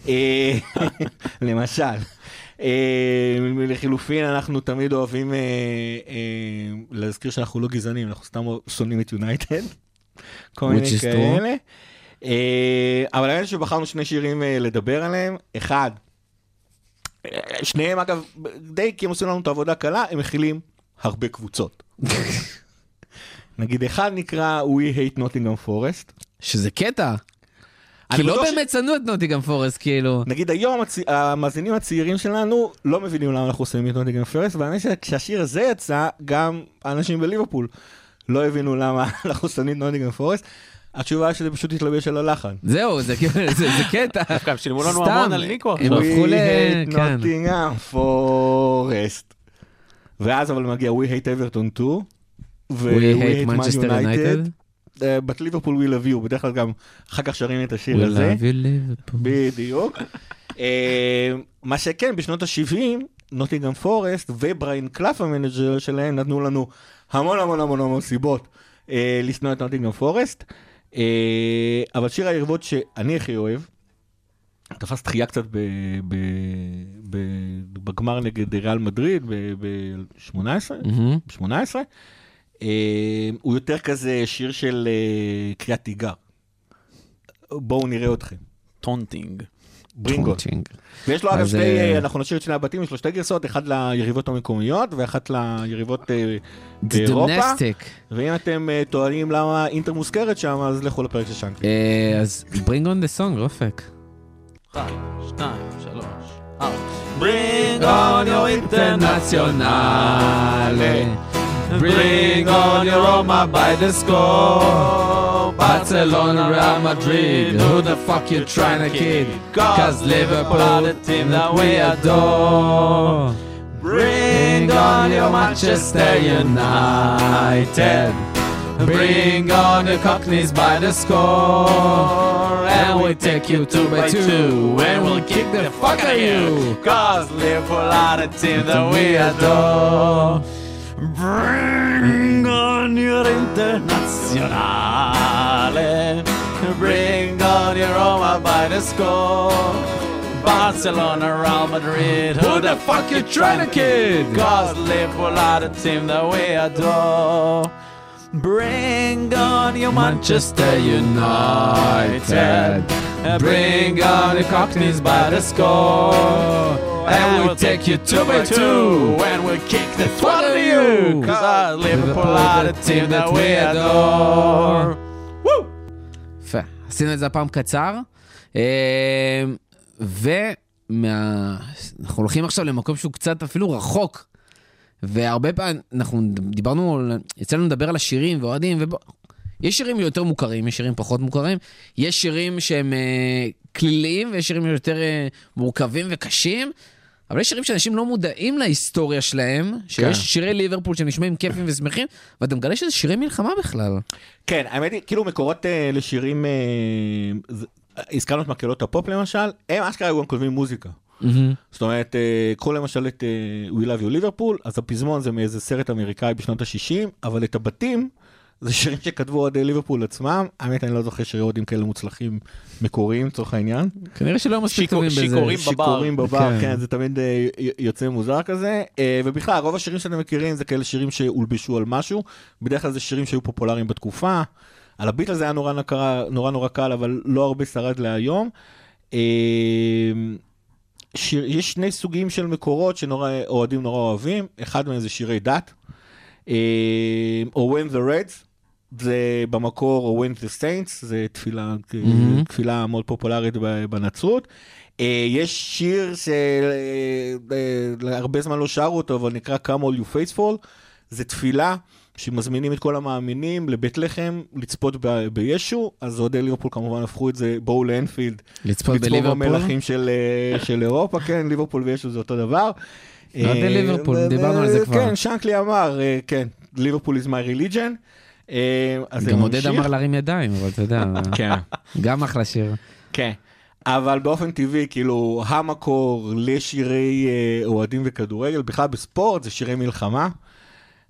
C: אה, למשל. אה, לחילופין, אנחנו תמיד אוהבים אה, להזכיר שאנחנו לא גזענים, אנחנו סתם שונאים את יונייטד. כל מיני. כאלה. אבל האמת שבחרנו שני שירים לדבר עליהם. אחד, שניהם אגב, די כי הם עושים לנו את העבודה קלה, הם מכילים הרבה קבוצות. נגיד אחד נקרא We Hate Nottingham Forest.
A: שזה קטע.
C: אני
A: כי לא
C: ש-
A: באמת שנאו את נוטיגן פורסט, כאילו.
C: נגיד היום הצ... המאזינים הצעירים שלנו לא מבינים למה אנחנו עושים את נוטיגן פרסט, והאמת שכשהשיר הזה יצא, גם האנשים בליברפול לא הבינו למה אנחנו שמים את נוטיגן פורסט. התשובה שזה פשוט התלבש על הלחן.
A: זהו, זה קטע.
B: דווקא הם שילמו לנו המון על ניקו
A: הם
B: עכשיו.
A: הפכו ל...
C: We hate
A: כן.
C: Nottingham Forest. ואז אבל מגיע We hate Everton 2. ו-
A: We hate Manchester United.
C: But Liverpool we love you, בדרך כלל גם אחר כך שרים את השיר
A: We
C: הזה.
A: love you, Liverpool.
C: בדיוק. אה, מה שכן, בשנות ה-70, נוטינגהאם פורסט ובריאן קלאף ה manager שלהם נתנו לנו המון המון המון המון סיבות אה, לשנוא את נוטינגהאם פורסט. אה, אבל שיר היריבות שאני הכי אוהב, תפס דחייה קצת ב- ב- ב- בגמר נגד ריאל מדריד ב-18,
A: מהמם.
C: ב-18, אה, הוא יותר כזה שיר של אה, קריאת תיגר. בואו נראה אתכם.
B: Taunting.
C: Bring
A: on. Coaching.
C: ויש לו אגב שתי,
A: אה,
C: אה, אנחנו נשאיר את שני הבתים, יש לו שתי גרסאות, אחד ליריבות המקומיות ואחת ליריבות אה, באירופה. ואם אתם אה, טוענים למה אינטר מוזכרת שם, אז לכו לפרק של שנקי.
A: אה, אז bring on the song, אופק.
B: אחת, שתיים, שלוש, ארבע. Bring on your internazionale. Bring on your Roma by the score. Barcelona, Real Madrid. Who the fuck you trying to kid? Cause Liverpool the team that we adore. Bring on your Manchester United. Bring on your Cockneys by the score. And we take you two by two. And we'll kick the fuck out of you. Cause Liverpool are the team that we adore. Bring on your Internazionale. Bring on your Roma by the score. Barcelona, Real Madrid. Who the fuck you trying to kid? Cause Liverpool are the team that we adore. Bring on your Manchester United.
D: Bring on the cockneys by the score. And we'll take you two by two. And we'll kick the twat of you. Cause our Liverpool are the team that we adore.
A: יפה. עשינו את זה הפעם קצר. אה, ומה... אנחנו הולכים עכשיו למקום שהוא קצת אפילו רחוק. והרבה פעמים, אנחנו דיברנו, יצא לנו לדבר על השירים ואוהדים. יש שירים יותר מוכרים, יש שירים פחות מוכרים, יש שירים שהם אה, כליליים ויש שירים יותר אה, מורכבים וקשים, אבל יש שירים שאנשים לא מודעים להיסטוריה שלהם, שיש
C: כן.
A: שירי ליברפול שנשמעים כיפים ושמחים, ואתה מגלה שזה שירי מלחמה בכלל.
C: כן, האמת היא, כאילו מקורות אה, לשירים, אה, זה- הזכרנו את מקהלות הפופ למשל, הם אשכרה היו כותבים מוזיקה. זאת אומרת, אה, קחו למשל את אה, We Love You Liverpool, אז הפזמון זה מאיזה סרט אמריקאי בשנות ה-60, אבל את הבתים, זה שירים שכתבו אוהדי ליברפול עצמם. האמת, אני לא זוכר שירי אוהדים כאלה מוצלחים מקוריים, לצורך העניין.
A: כנראה שלא מספיק טובים בזה.
B: שיכורים בבר.
C: שיכורים בבר,
A: כן.
C: כן, זה תמיד אה, יוצא מוזר כזה. אה, ובכלל, רוב השירים שאתם מכירים זה כאלה שירים שהולבשו על משהו. בדרך כלל זה שירים שהיו פופולריים בתקופה. על הביט הזה היה נורא נורא, נורא נורא קל, אבל לא הרבה שרד להיום. אה, שיר, יש שני סוגים של מקורות שאוהדים נורא אוהבים, אחד מהם זה שירי דת, או When the Reds, זה במקור או When the Saints, זה תפילה,
A: מהמם.
C: תפילה מאוד פופולרית בנצרות. אה, יש שיר שהרבה זמן לא שרו אותו, אבל נקרא Come All You Faithful, זה תפילה. שמזמינים את כל המאמינים לבית לחם לצפות ב- בישו, אז אוהדי ליברפול כמובן הפכו את זה, בואו לאנפילד,
A: לצפות
C: לצפות
A: בליברפול?
C: במלכים של, אה, של אירופה, כן, ליברפול וישו זה אותו דבר.
A: אוהדי
C: אה,
A: ליברפול,
C: אה,
A: דיברנו על זה כבר.
C: כן, שנקלי אמר, אה, כן, ליברפול is my religion. אה,
A: גם עודד. אמר להרים ידיים, אבל אתה יודע,
C: כן,
A: גם אחלה שיר.
C: כן. אבל באופן טבעי, כאילו, המקור לשירי אה, אוהדים וכדורגל, בכלל בספורט זה שירי מלחמה.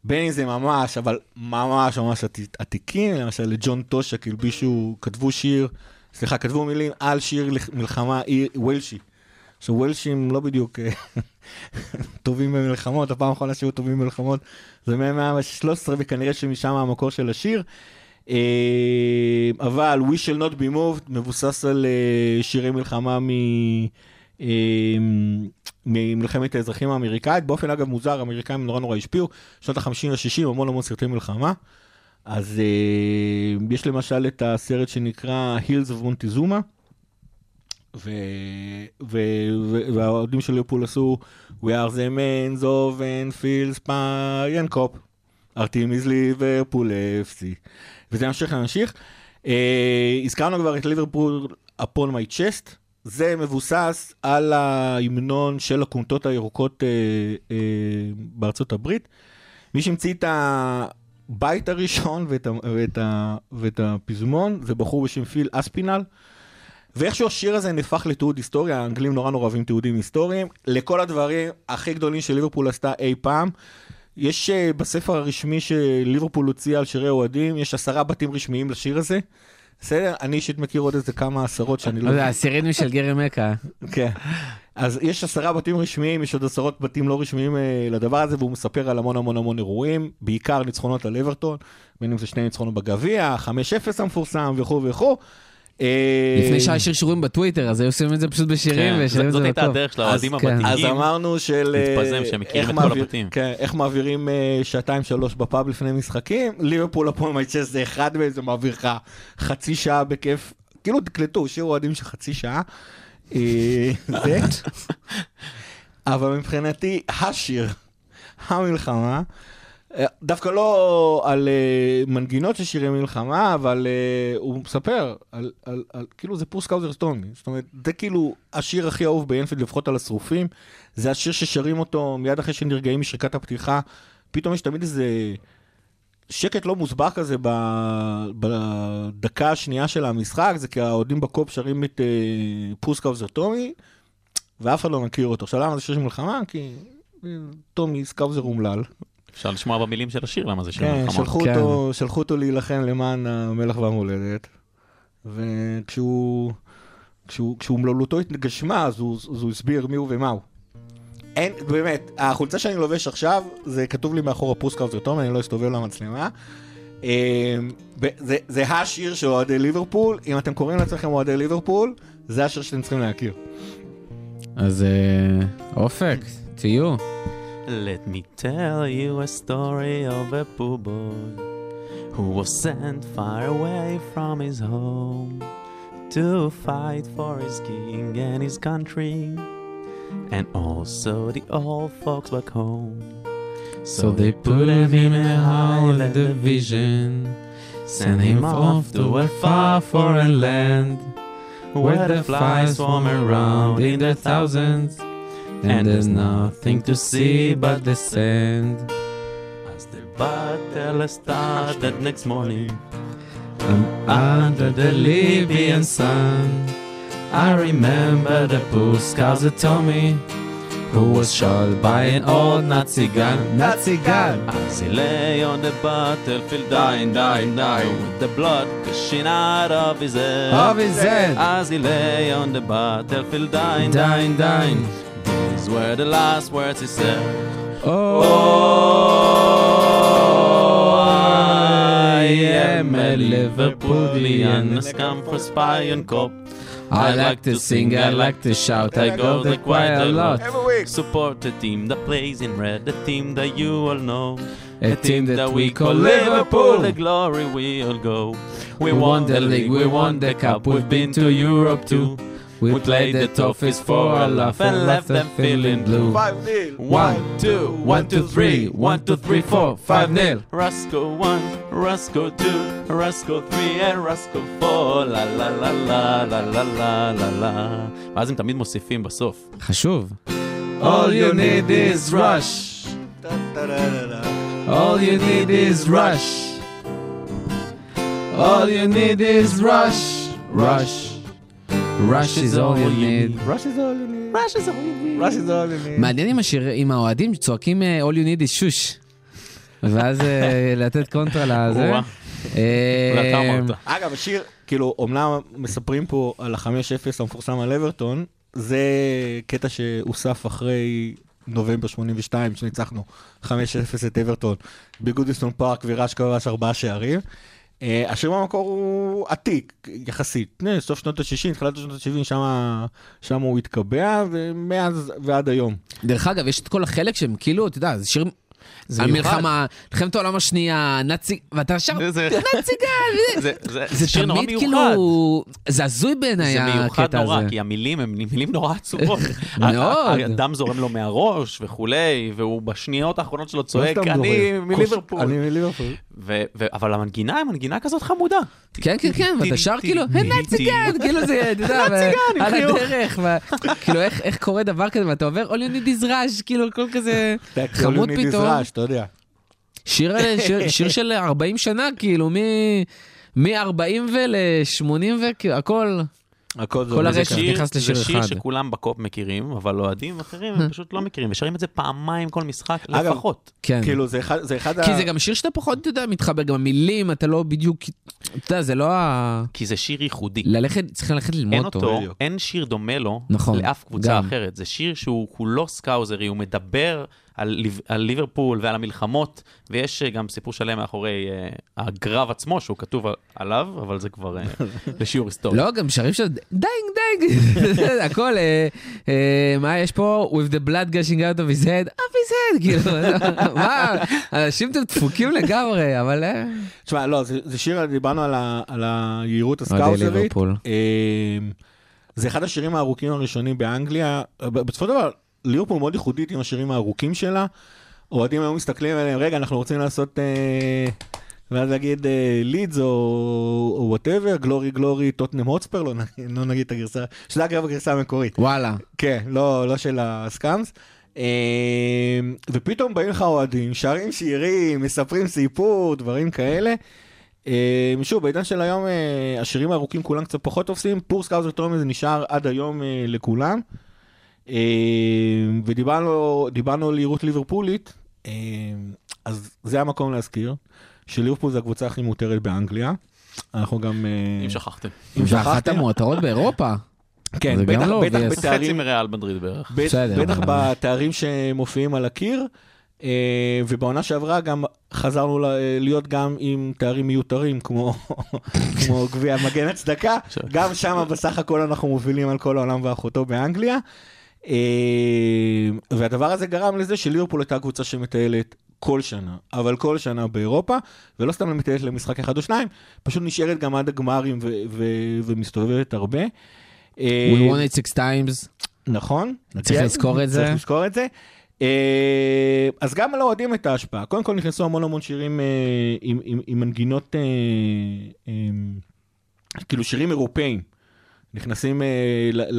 C: בין אם זה ממש, אבל ממש ממש עתי- עתיקים, למשל לג'ון טושה, כאילו מישהו, כתבו שיר, סליחה, כתבו מילים על שיר לח- מלחמה וולשי. עכשיו וולשים לא בדיוק אה, טובים במלחמות, הפעם האחרונה שהיו טובים במלחמות זה מהמאה ה-13 וכנראה שמשם המקור של השיר. אה, אבל We shall not be moved מבוסס על אה, שירי מלחמה מ... ממלחמת האזרחים האמריקאית. באופן אגב מוזר, האמריקאים נורא נורא השפיעו. שנות ה-50 וה-60 המון המון סרטי מלחמה. אז יש למשל את הסרט שנקרא Hills of Montezuma. והאוהדים של ליברפול עשו We are the men's of Enfield Spy and Cop. Our team is ליברפול FC. וזה ממשיך להמשיך. אה, הזכרנו כבר את ליברפול upon my chest. זה מבוסס על ההמנון של הכומתות הירוקות אה, אה, בארצות הברית. מי שהמציא את הבית הראשון ואת, ואת, ואת הפזמון זה בחור בשם פיל אספינל. ואיכשהו השיר הזה נהפך לתיעוד היסטורי, האנגלים נורא נורא אוהבים תיעודים היסטוריים. לכל הדברים הכי גדולים שליברפול עשתה אי פעם. יש uh, בספר הרשמי שליברפול הוציאה על שירי אוהדים, יש עשרה בתים רשמיים לשיר הזה. בסדר? אני אישית מכיר עוד איזה כמה עשרות שאני
A: לא. יודע, הסירידמי של גרי מקה.
C: כן. אז יש עשרה בתים רשמיים, יש עוד עשרות בתים לא רשמיים אה, לדבר הזה, והוא מספר על המון המון המון אירועים, בעיקר ניצחונות על אברטון, בין אם זה שני ניצחונות בגביע, 5-0 המפורסם וכו' וכו'. אה,
A: לפני שהיה שרשורים בטוויטר, אז היו עושים את זה פשוט בשירים
B: כן,
A: ושרים את
B: זאת
A: זה
B: הייתה
A: בטוב.
B: הדרך של האוהדים
A: כן.
B: הוותיקים.
C: אז אמרנו של... אה,
B: להתפזם, שהם מכירים
C: איך
B: את כל הבתים.
C: כן, איך מעבירים אה, שעתיים שלוש בפאב לפני משחקים, ליברפול הפועל מייצ'ס זה אחד מהם, זה מעביר לך חצי שעה בכיף, כאילו תקלטו, שיר אוהדים של חצי שעה. זה. אבל מבחינתי, השיר, המלחמה, דווקא לא על אה, מנגינות של שירי מלחמה, אבל אה, הוא מספר על, על, על, כאילו זה Poor Scouser Tommy. זאת אומרת, זה כאילו השיר הכי אהוב באנפילד, לפחות על השרופים. זה השיר ששרים אותו מיד אחרי שנרגעים משריקת הפתיחה. פתאום יש תמיד איזה שקט לא מוסבר כזה בדקה השנייה של המשחק, זה כי האוהדים בקופ שרים את אה, Poor Scouser Tommy, ואף אחד לא מכיר אותו. עכשיו למה זה שיר של מלחמה? כי אה, טומי סקאוזר אומלל.
B: אפשר לשמוע במילים של השיר למה זה שיר
C: כן,
B: מלחמה.
C: שלחו
A: כן.
C: אותו, שלחו אותו להילחם למען המלך והמולדת, וכשהוא כשהוא, כשהוא מלולותו התגשמה, אז הוא, אז הוא הסביר מי הוא ומה הוא. אין, באמת, החולצה שאני לובש עכשיו, זה כתוב לי מאחור הפוסקאוט טוב, אני לא אסתובב למצלמה. ב- זה- זה השיר של אוהדי ליברפול, אם אתם קוראים לעצמכם אוהדי ליברפול, זה השיר שאתם צריכים להכיר.
A: אז אה, אופק, תהיו.
B: Let me tell you a story of a poor boy who was sent far away from his home to fight for his king and his country and also the old folks back home.
A: So they put him in a high division, sent him off to a far foreign land, where the flies swarm around in their thousands, and there's nothing to see but the sand.
B: As the battle started next morning, and
A: Under the Libyan sun, I remember the that told me who was shot by an old Nazi gun. Nazi gun!
B: as he lay on the battlefield, dying, dying, dying, with the blood gushing out of his head.
A: Of his head!
B: As he lay on the battlefield, dying,
A: Dying, dying.
B: These were the last words he said.
A: Oh, oh
B: I am a Liverpoolian, a scum for spy and cop.
A: I like to sing, I like to shout, I go there quite a lot.
C: Every week.
B: Support the team that plays in red, the team that you all know.
A: A team that we call Liverpool.
B: the glory we all go.
A: We won the league, we won the cup, we've been to Europe too. We played the toughest for our laugh and left them feeling blue.
C: Five nil.
A: One, two, one, two, three, one, two, three, four, five nil.
B: Rasco 1, Rasco 2, Rasco 3 and Rasco 4, la la la la la la la la la. ואז הם תמיד מוסיפים בסוף.
A: חשוב. All you need is rush. All you need is rush. All you need is rush. Rush. Rush is all you need.
C: Rush is all you need.
B: Rush is all you need.
C: Rush is all you need.
A: מעניין עם השיר, עם האוהדים צועקים אה, All you need is שוש. ואז אה, לתת קונטרה לזה. אה.
C: אגב, השיר, כאילו, אומנם מספרים פה על ה-5-0 המפורסם על אברטון, זה קטע שהוסף אחרי נובמבר 82, שניצחנו 5-0 את אברטון בגודיסון פארק וראש כבש ארבעה שערים. Uh, השיר במקור הוא עתיק, יחסית. סוף שנות ה-60, תחילת שנות ה-70, שם הוא התקבע, ומאז ועד היום.
A: דרך אגב, יש את כל החלק שהם כאילו, אתה יודע, זה שיר...
B: זה
A: המלחמה, מלחמת העולם השנייה, נאצי, ואתה ישר,
B: זה-
A: נאצי גל,
B: זה- שיר נורא
A: תמיד
B: מיוחד.
A: כאילו, זה הזוי בעיניי
B: זה מיוחד
A: הקטע
B: נורא,
A: הזה.
B: כי המילים הן מילים נורא עצובות.
A: מאוד.
B: הדם זורם לו מהראש וכולי, והוא בשניות האחרונות שלו צועק, אני. מליברפול.
C: אני מליברפול.
B: ו- ו- אבל המנגינה היא מנגינה כזאת חמודה.
A: כן, כן, כן, ואתה שר כאילו, "היי, נאצי גל, כאילו זה, אתה יודע, על
B: חיוך.
A: הדרך, כאילו איך- איך קורה דבר כזה, ואתה עובר, is rush, כאילו הכל כזה חמוד פתאום.
C: אתה יודע.
A: שיר, שיר, שיר של 40 שנה, כאילו, מ-40 ול-80 והכל.
C: הכל זה
A: כל הרשת. נכנס לשיר
B: זה שיר
A: אחד.
B: שכולם בקופ מכירים, אבל אוהדים אחרים הם פשוט לא מכירים, ושרים את זה פעמיים כל משחק
C: אגב,
B: לפחות.
A: כן.
C: כאילו, זה אחד- זה אחד ה...
A: כי זה גם שיר שאתה פחות, אתה יודע, מתחבר, גם המילים, אתה לא בדיוק, אתה יודע, זה לא ה...
B: כי זה שיר ייחודי.
A: ללכת, צריך ללכת
B: אין
A: ללמוד אותו.
B: אותו,
C: בדיוק.
B: אין שיר דומה לו
A: נכון,
B: לאף קבוצה
A: גם.
B: אחרת. זה שיר שהוא כולו סקאוזרי, הוא מדבר על, ליב- על ליברפול ועל המלחמות, ויש אה, גם סיפור שלם מאחורי אה, הקרב עצמו, שהוא כתוב על- עליו, אבל זה כבר אה, לשיעור היסטורי.
A: לא, גם שרים של dying dying, הכל, מה יש פה? With the blood gushing out of his head, of his head, כאילו, מה, אנשים אתם דפוקים לגמרי, אבל...
C: תשמע, לא, זה, זה שיר, דיברנו על, ה, על היהירות. אה, זה אחד השירים הארוכים הראשונים באנגליה. בסופו של דבר, ליברפול מאוד ייחודית עם השירים הארוכים שלה. אוהדים היו מסתכלים עליהם, רגע, אנחנו רוצים לעשות... אה, ואז להגיד לידס או whatever, glory glory, Tottenham Hotspur, לא, נגיד- לא נגיד את הגרסה, שזה אגב הגרסה המקורית.
A: וואלה.
C: כן, לא, לא של ה scums. אה, ופתאום באים לך אוהדים, שרים שירים, מספרים סיפור, דברים כאלה. אה, שוב, בעידן של היום אה, השירים הארוכים כולם קצת פחות תופסים, Poor Scouser Tommy זה נשאר עד היום אה, לכולם. אה, ודיברנו דיברנו על יהירות ליברפולית, אה, אז זה המקום להזכיר, שליברפול זה הקבוצה הכי מותרת באנגליה. אנחנו גם... אה,
B: אם שכחתם.
C: אם
A: ואחת
C: שכחתם,
A: המועטרות באירופה.
C: כן, בטח,
A: לא
C: בטח
A: obvious.
B: חצי
C: בתארים
B: מריאל מדריד בערך.
C: בטח בתארים שמופיעים על הקיר. אה, ובעונה שעברה גם חזרנו להיות גם עם תארים מיותרים, כמו כמו גביע מגן הצדקה, גם שם בסך הכל אנחנו מובילים על כל העולם ואחותו באנגליה. אה, והדבר הזה גרם לזה שליברפול הייתה קבוצה שמטיילת כל שנה, אבל כל שנה באירופה, ולא סתם מטיילת למשחק אחד או שניים, פשוט נשארת גם עד הגמרים ו- ו- ומסתובבת הרבה. אה,
A: We won it six times.
C: נכון.
A: צריך
C: נגיע-
A: לזכור את זה.
C: צריך לזכור את זה. אה, אז גם לאוהדים את ההשפעה. קודם כל נכנסו המון המון שירים עם, עם, עם מנגינות, כאילו שירים אירופאים. נכנסים ל...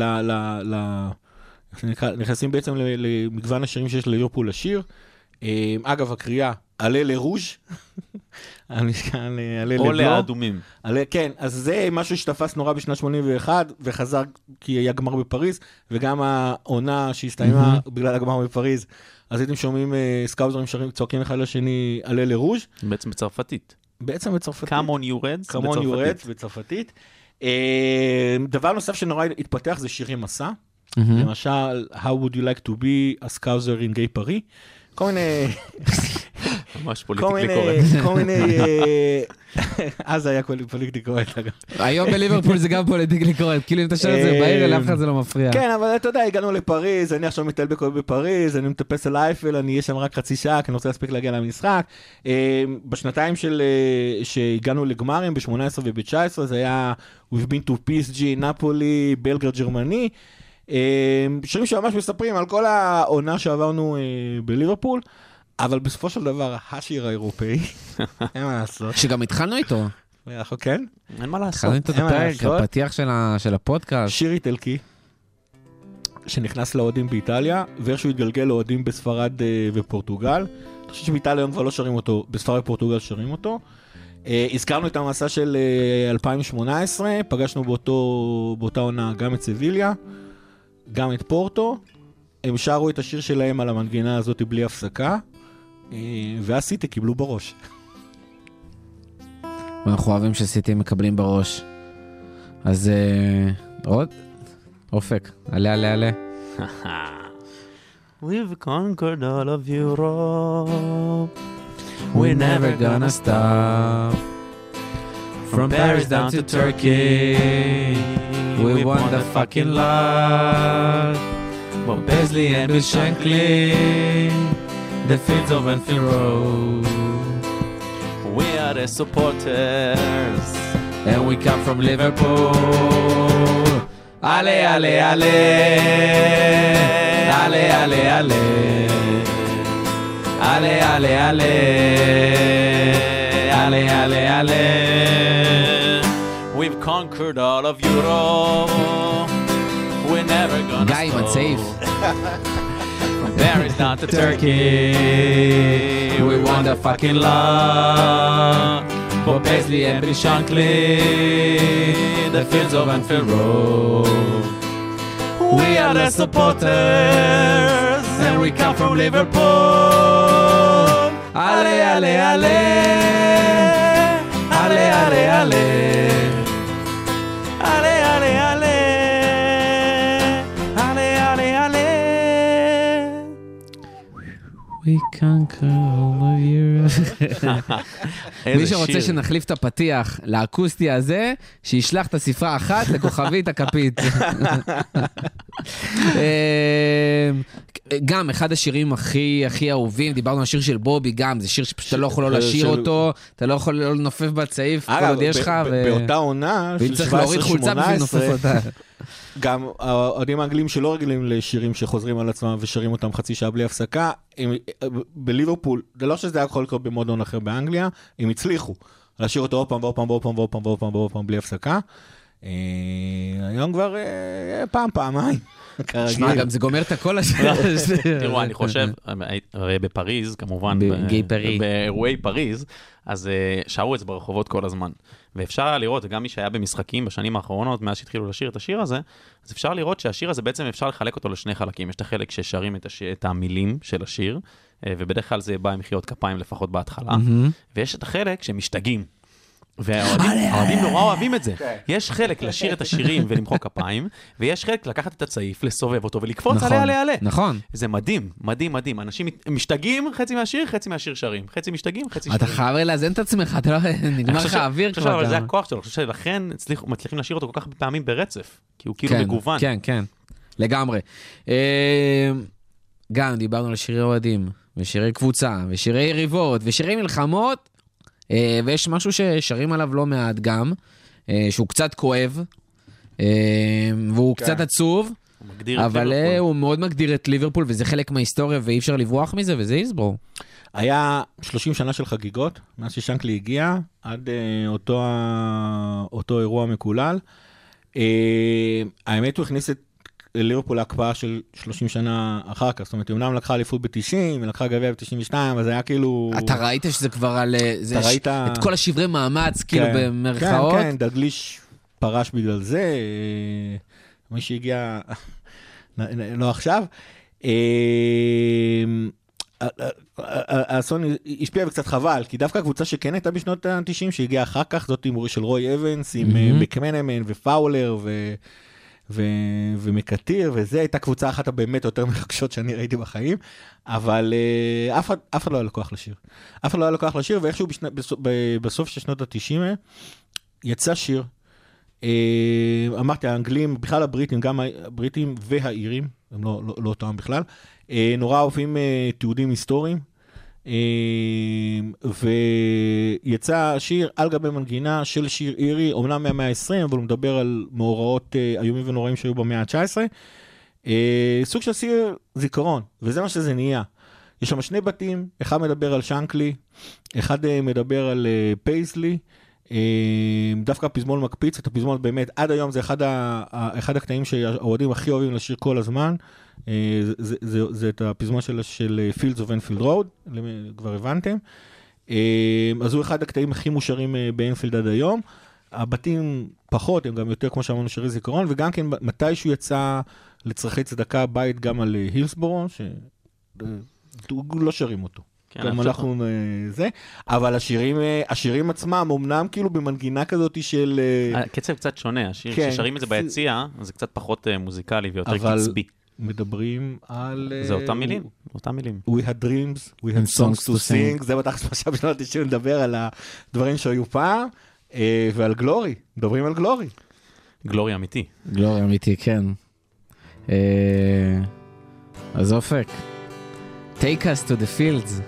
C: נכנסים בעצם למגוון השירים שיש לליברפול לשיר. אה, אגב, הקריאה, עלה לרוז', עלה
B: או
C: לבלו.
B: לאדומים.
C: עלה, כן, אז זה משהו שתפס נורא בשנת 81, וחזר כי היה גמר בפריז, וגם העונה שהסתיימה בגלל הגמר בפריז, אז הייתם שומעים אה, סקאוזרים שרים, צועקים אחד לשני, עלה לרוז',
B: בעצם בצרפתית.
C: בעצם בצרפתית.
B: Come on you reds,
C: יורד בצרפתית. אה, דבר נוסף שנורא התפתח זה שירי מסע.
A: מהמם.
C: למשל, How would you like to be a scouser in gay Paris? כל מיני,
B: ממש
C: politically
B: correct.
C: כל מיני, אה, אז היה politically correct אגב.
A: היום בליברפול זה גם politically correct, כאילו אם אתה שואל את זה בעיר, לאף אחד זה לא מפריע.
C: כן, אבל אתה יודע, הגענו לפריז, אני עכשיו מטייל בכל בפריז, אני מטפס על אייפל, אני אהיה שם רק חצי שעה, כי אני רוצה להספיק להגיע למשחק. אה, בשנתיים של, אה, שהגענו לגמרים, ב-18 וב-19, זה היה We've been to PSG, נפולי, בלגרד גרמני. אה, שירים שממש מספרים על כל העונה שעברנו אה, בליברפול, אבל בסופו של דבר, השיר האירופאי, אין מה לעשות.
A: שגם התחלנו איתו,
C: אנחנו כן?
B: אין מה לעשות.
A: התחלנו איתו את הפרק. הפתיח של הפודקאסט.
C: שיר איטלקי, שנכנס לאוהדים באיטליה, ואיכשהו התגלגל לאוהדים בספרד אה, ופורטוגל. אני חושב שבאיטליה היום כבר לא שרים אותו, בספרד ופורטוגל שרים אותו. אה, הזכרנו את המסע של אה, 2018, פגשנו באותו, באותה עונה גם את סביליה, גם את פורטו. הם שרו את השיר שלהם על המנגינה הזאת בלי הפסקה, אה, ואז סיטי קיבלו בראש.
A: ואנחנו אוהבים שסיטי מקבלים בראש. אז אה, עוד, אופק, עלה עלה עלה.
B: We've conquered all of Europe.
A: We're never gonna stop. From Paris down to Turkey, we won the fucking lot. Well, Paisley and Bill Shankly, the fields of Enfield Road.
B: We are the supporters.
A: And we come from Liverpool. Ale, ale, ale. Ale, ale, ale. Ale, ale, ale. Ale, ale, ale.
B: Conquered all of Europe. We're never gonna
A: Guy,
B: stop.
A: but safe.
B: From Paris down to Turkey, we want the fucking lot. For Paisley and Bill Shankly, the fields of Anfield Road. We are the supporters, and we come from Liverpool. Ale, ale. Ale, ale, ale. Ale,
A: We conquer all of Europe. מי שרוצה
B: שיר.
A: שנחליף את הפתיח לאקוסטי הזה, שישלח את הספרה אחת לכוכבית הכפית. אמ, גם אחד השירים הכי הכי אהובים, דיברנו על השיר של בובי גם, זה שיר שפשוט אתה לא יכול לא לשיר אותו, אתה לא יכול לא לנופף בצעיף, כל עוד יש לך,
C: באותה עונה
A: ואם
C: של
A: צריך להוריד חולצה בשביל לנופף
C: 17-18,
A: אותה.
C: גם האוהדים האנגלים שלא רגילים לשירים שחוזרים על עצמם ושרים אותם חצי שעה בלי הפסקה, הם, בליברפול, זה לא שזה היה יכול לקרות במועדון אחר באנגליה, הם הצליחו לשיר אותו עוד פעם ועוד פעם ועוד פעם ועוד פעם ועוד פעם ועוד פעם בלי הפסקה. אה, היום כבר אה, פעם, פעמיים, כרגיל.
A: שמע, גם זה גומר את הקול הזה.
B: תראו, אני חושב, הרי בפריז, כמובן. באירועי פריז, אז אה, שרו את זה ברחובות כל הזמן. ואפשר היה לראות, גם מי שהיה במשחקים בשנים האחרונות, מאז שהתחילו לשיר את השיר הזה, אז אפשר לראות שהשיר הזה בעצם אפשר לחלק אותו לשני חלקים. יש את החלק ששרים את, הש... את המילים של השיר, אה, ובדרך כלל זה בא עם מחיאות כפיים לפחות בהתחלה,
A: מהמם.
B: ויש את החלק שמשתגעים. והאוהדים נורא אוהבים את זה.
C: כן.
B: יש חלק לשיר את השירים ולמחוא כפיים, ויש חלק לקחת את הצעיף, לסובב אותו ולקפוץ
A: נכון,
B: עלה עלה עלה.
A: נכון.
B: זה מדהים, מדהים, מדהים. אנשים משתגעים חצי מהשיר, חצי מהשיר שרים. חצי משתגעים, חצי
A: אתה
B: שרים.
A: חייב לאזן את עצמך, אתה לא...
B: אני
A: נגמר לך האוויר כבר.
B: אבל זה
A: אתה-
B: הכוח שלו, אני חושב שלכן מצליחים לשיר אותו כל כך הרבה פעמים ברצף. כי הוא כאילו
A: כן,
B: מגוון.
A: כן, כן, לגמרי. אה, גם דיברנו על שירי אוהדים, ושירי קבוצה, ושירי יריבות, ושירי מלחמות, ויש משהו ששרים עליו לא מעט גם, אה, שהוא קצת כואב, אה, והוא
C: כן.
A: קצת עצוב,
B: הוא מגדיר את
A: אבל אה,
B: ליברפול.
A: הוא מאוד מגדיר את ליברפול, וזה חלק מההיסטוריה, ואי אפשר לברוח מזה, וזה איסברו.
C: היה 30 שנה של חגיגות, מאז ששנקלי הגיע, עד אה, אותו, אותו אירוע מקולל. אה, האמת, הוא הכניס את ליברפול להקפאה של 30 שנה אחר כך, זאת אומרת, היא אמנם לקחה אליפות ב-90, היא לקחה גביע ב-92, אבל זה היה כאילו...
A: אתה ראית שזה כבר על... אה,
C: אתה
A: ש-
C: ראית-
A: את כל השברי מאמץ, כאילו,
C: כן,
A: במרכאות.
C: כן, כן, דגליש פרש בגלל זה, אה, מי שהגיע, לא עכשיו. אה, האסון השפיע וקצת חבל, כי דווקא הקבוצה שכן הייתה בשנות ה-90, שהגיעה אחר כך, זאת של רוי אבנס, עם אה. מקמנמן ופאולר ו... ו... ומקטיר, וזה הייתה קבוצה אחת הבאמת יותר מרגשות שאני ראיתי בחיים, אבל uh, אף, אף אחד לא היה לו לשיר. אף אחד לא היה לו לשיר, ואיכשהו בשנה, בסוף, בסוף של שנות ה-90 יצא שיר. Uh, אמרתי, האנגלים, בכלל הבריטים, גם הבריטים והאירים, הם לא, לא, לא אותם בכלל, uh, נורא אוהבים uh, תיעודים היסטוריים. Uh, ויצא שיר על גבי מנגינה של שיר אירי, אומנם מהמאה ה-20, אבל הוא מדבר על מאורעות uh, איומים ונוראים שהיו במאה ה-19. Uh, סוג של סיר זיכרון, וזה מה שזה נהיה. יש שם שני בתים, אחד מדבר על שנקלי, אחד uh, מדבר על פייסלי. דווקא הפזמון מקפיץ, את הפזמון באמת, עד היום זה אחד, ה- אחד הקטעים שהאוהדים הכי אוהבים לשיר כל הזמן. זה, זה, זה, זה את הפזמון של, של Fields of Enfield Road, כבר הבנתם. Uh, אז הוא אחד הקטעים הכי מושרים uh, באנפילד עד היום. הבתים פחות, הם גם יותר, כמו שאמרנו, שירי זיכרון, וגם כן, מתישהו יצא לצרכי צדקה בית גם על אה, הילסבורו, שלא שרים אותו.
B: כן,
C: גם אנחנו אה, זה, אבל השירים, אה, השירים עצמם, אמנם כאילו במנגינה כזאת של... אה,
B: הקצב קצת שונה, השיר,
C: כן,
B: כששרים את זה ביציע, זה קצת פחות אה, מוזיקלי ויותר
C: אבל-
B: קצבי.
C: מדברים על... אה,
B: זה אותם מילים, אותם מילים.
C: We had dreams, we had songs to sing, זה בתכלס מה שהיה בשנות ה-90 לדבר על הדברים שהיו פעם, אה, ועל גלורי, מדברים על גלורי.
B: גלורי אמיתי.
A: גלוריה אמיתי, כן. אה, אז אופק, take us to the fields.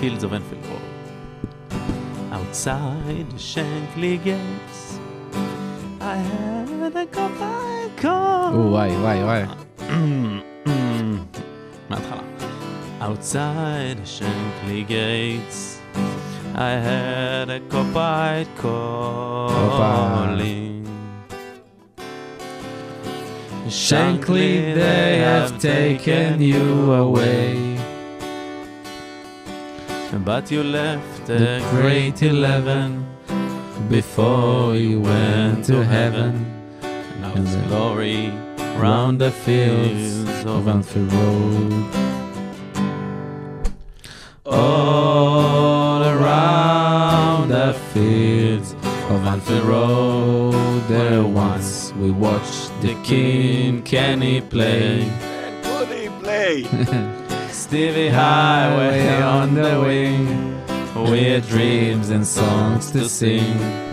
B: Fields of Enfield Road. Outside the Shankly gates, I had a call.
A: וואי, וואי, וואי.
B: מההתחלה. Outside the Shankly gates, I had a copite calling.
A: Shankly, they have taken you away.
B: But you left the great eleven before you went to heaven. Now it's glory round the fields of
A: Anfield Road.
B: All around the fields of Anfield Road, there once we watched the King Kenny play.
C: Play.
B: Stevie Highway on the wing, with dreams and songs to sing.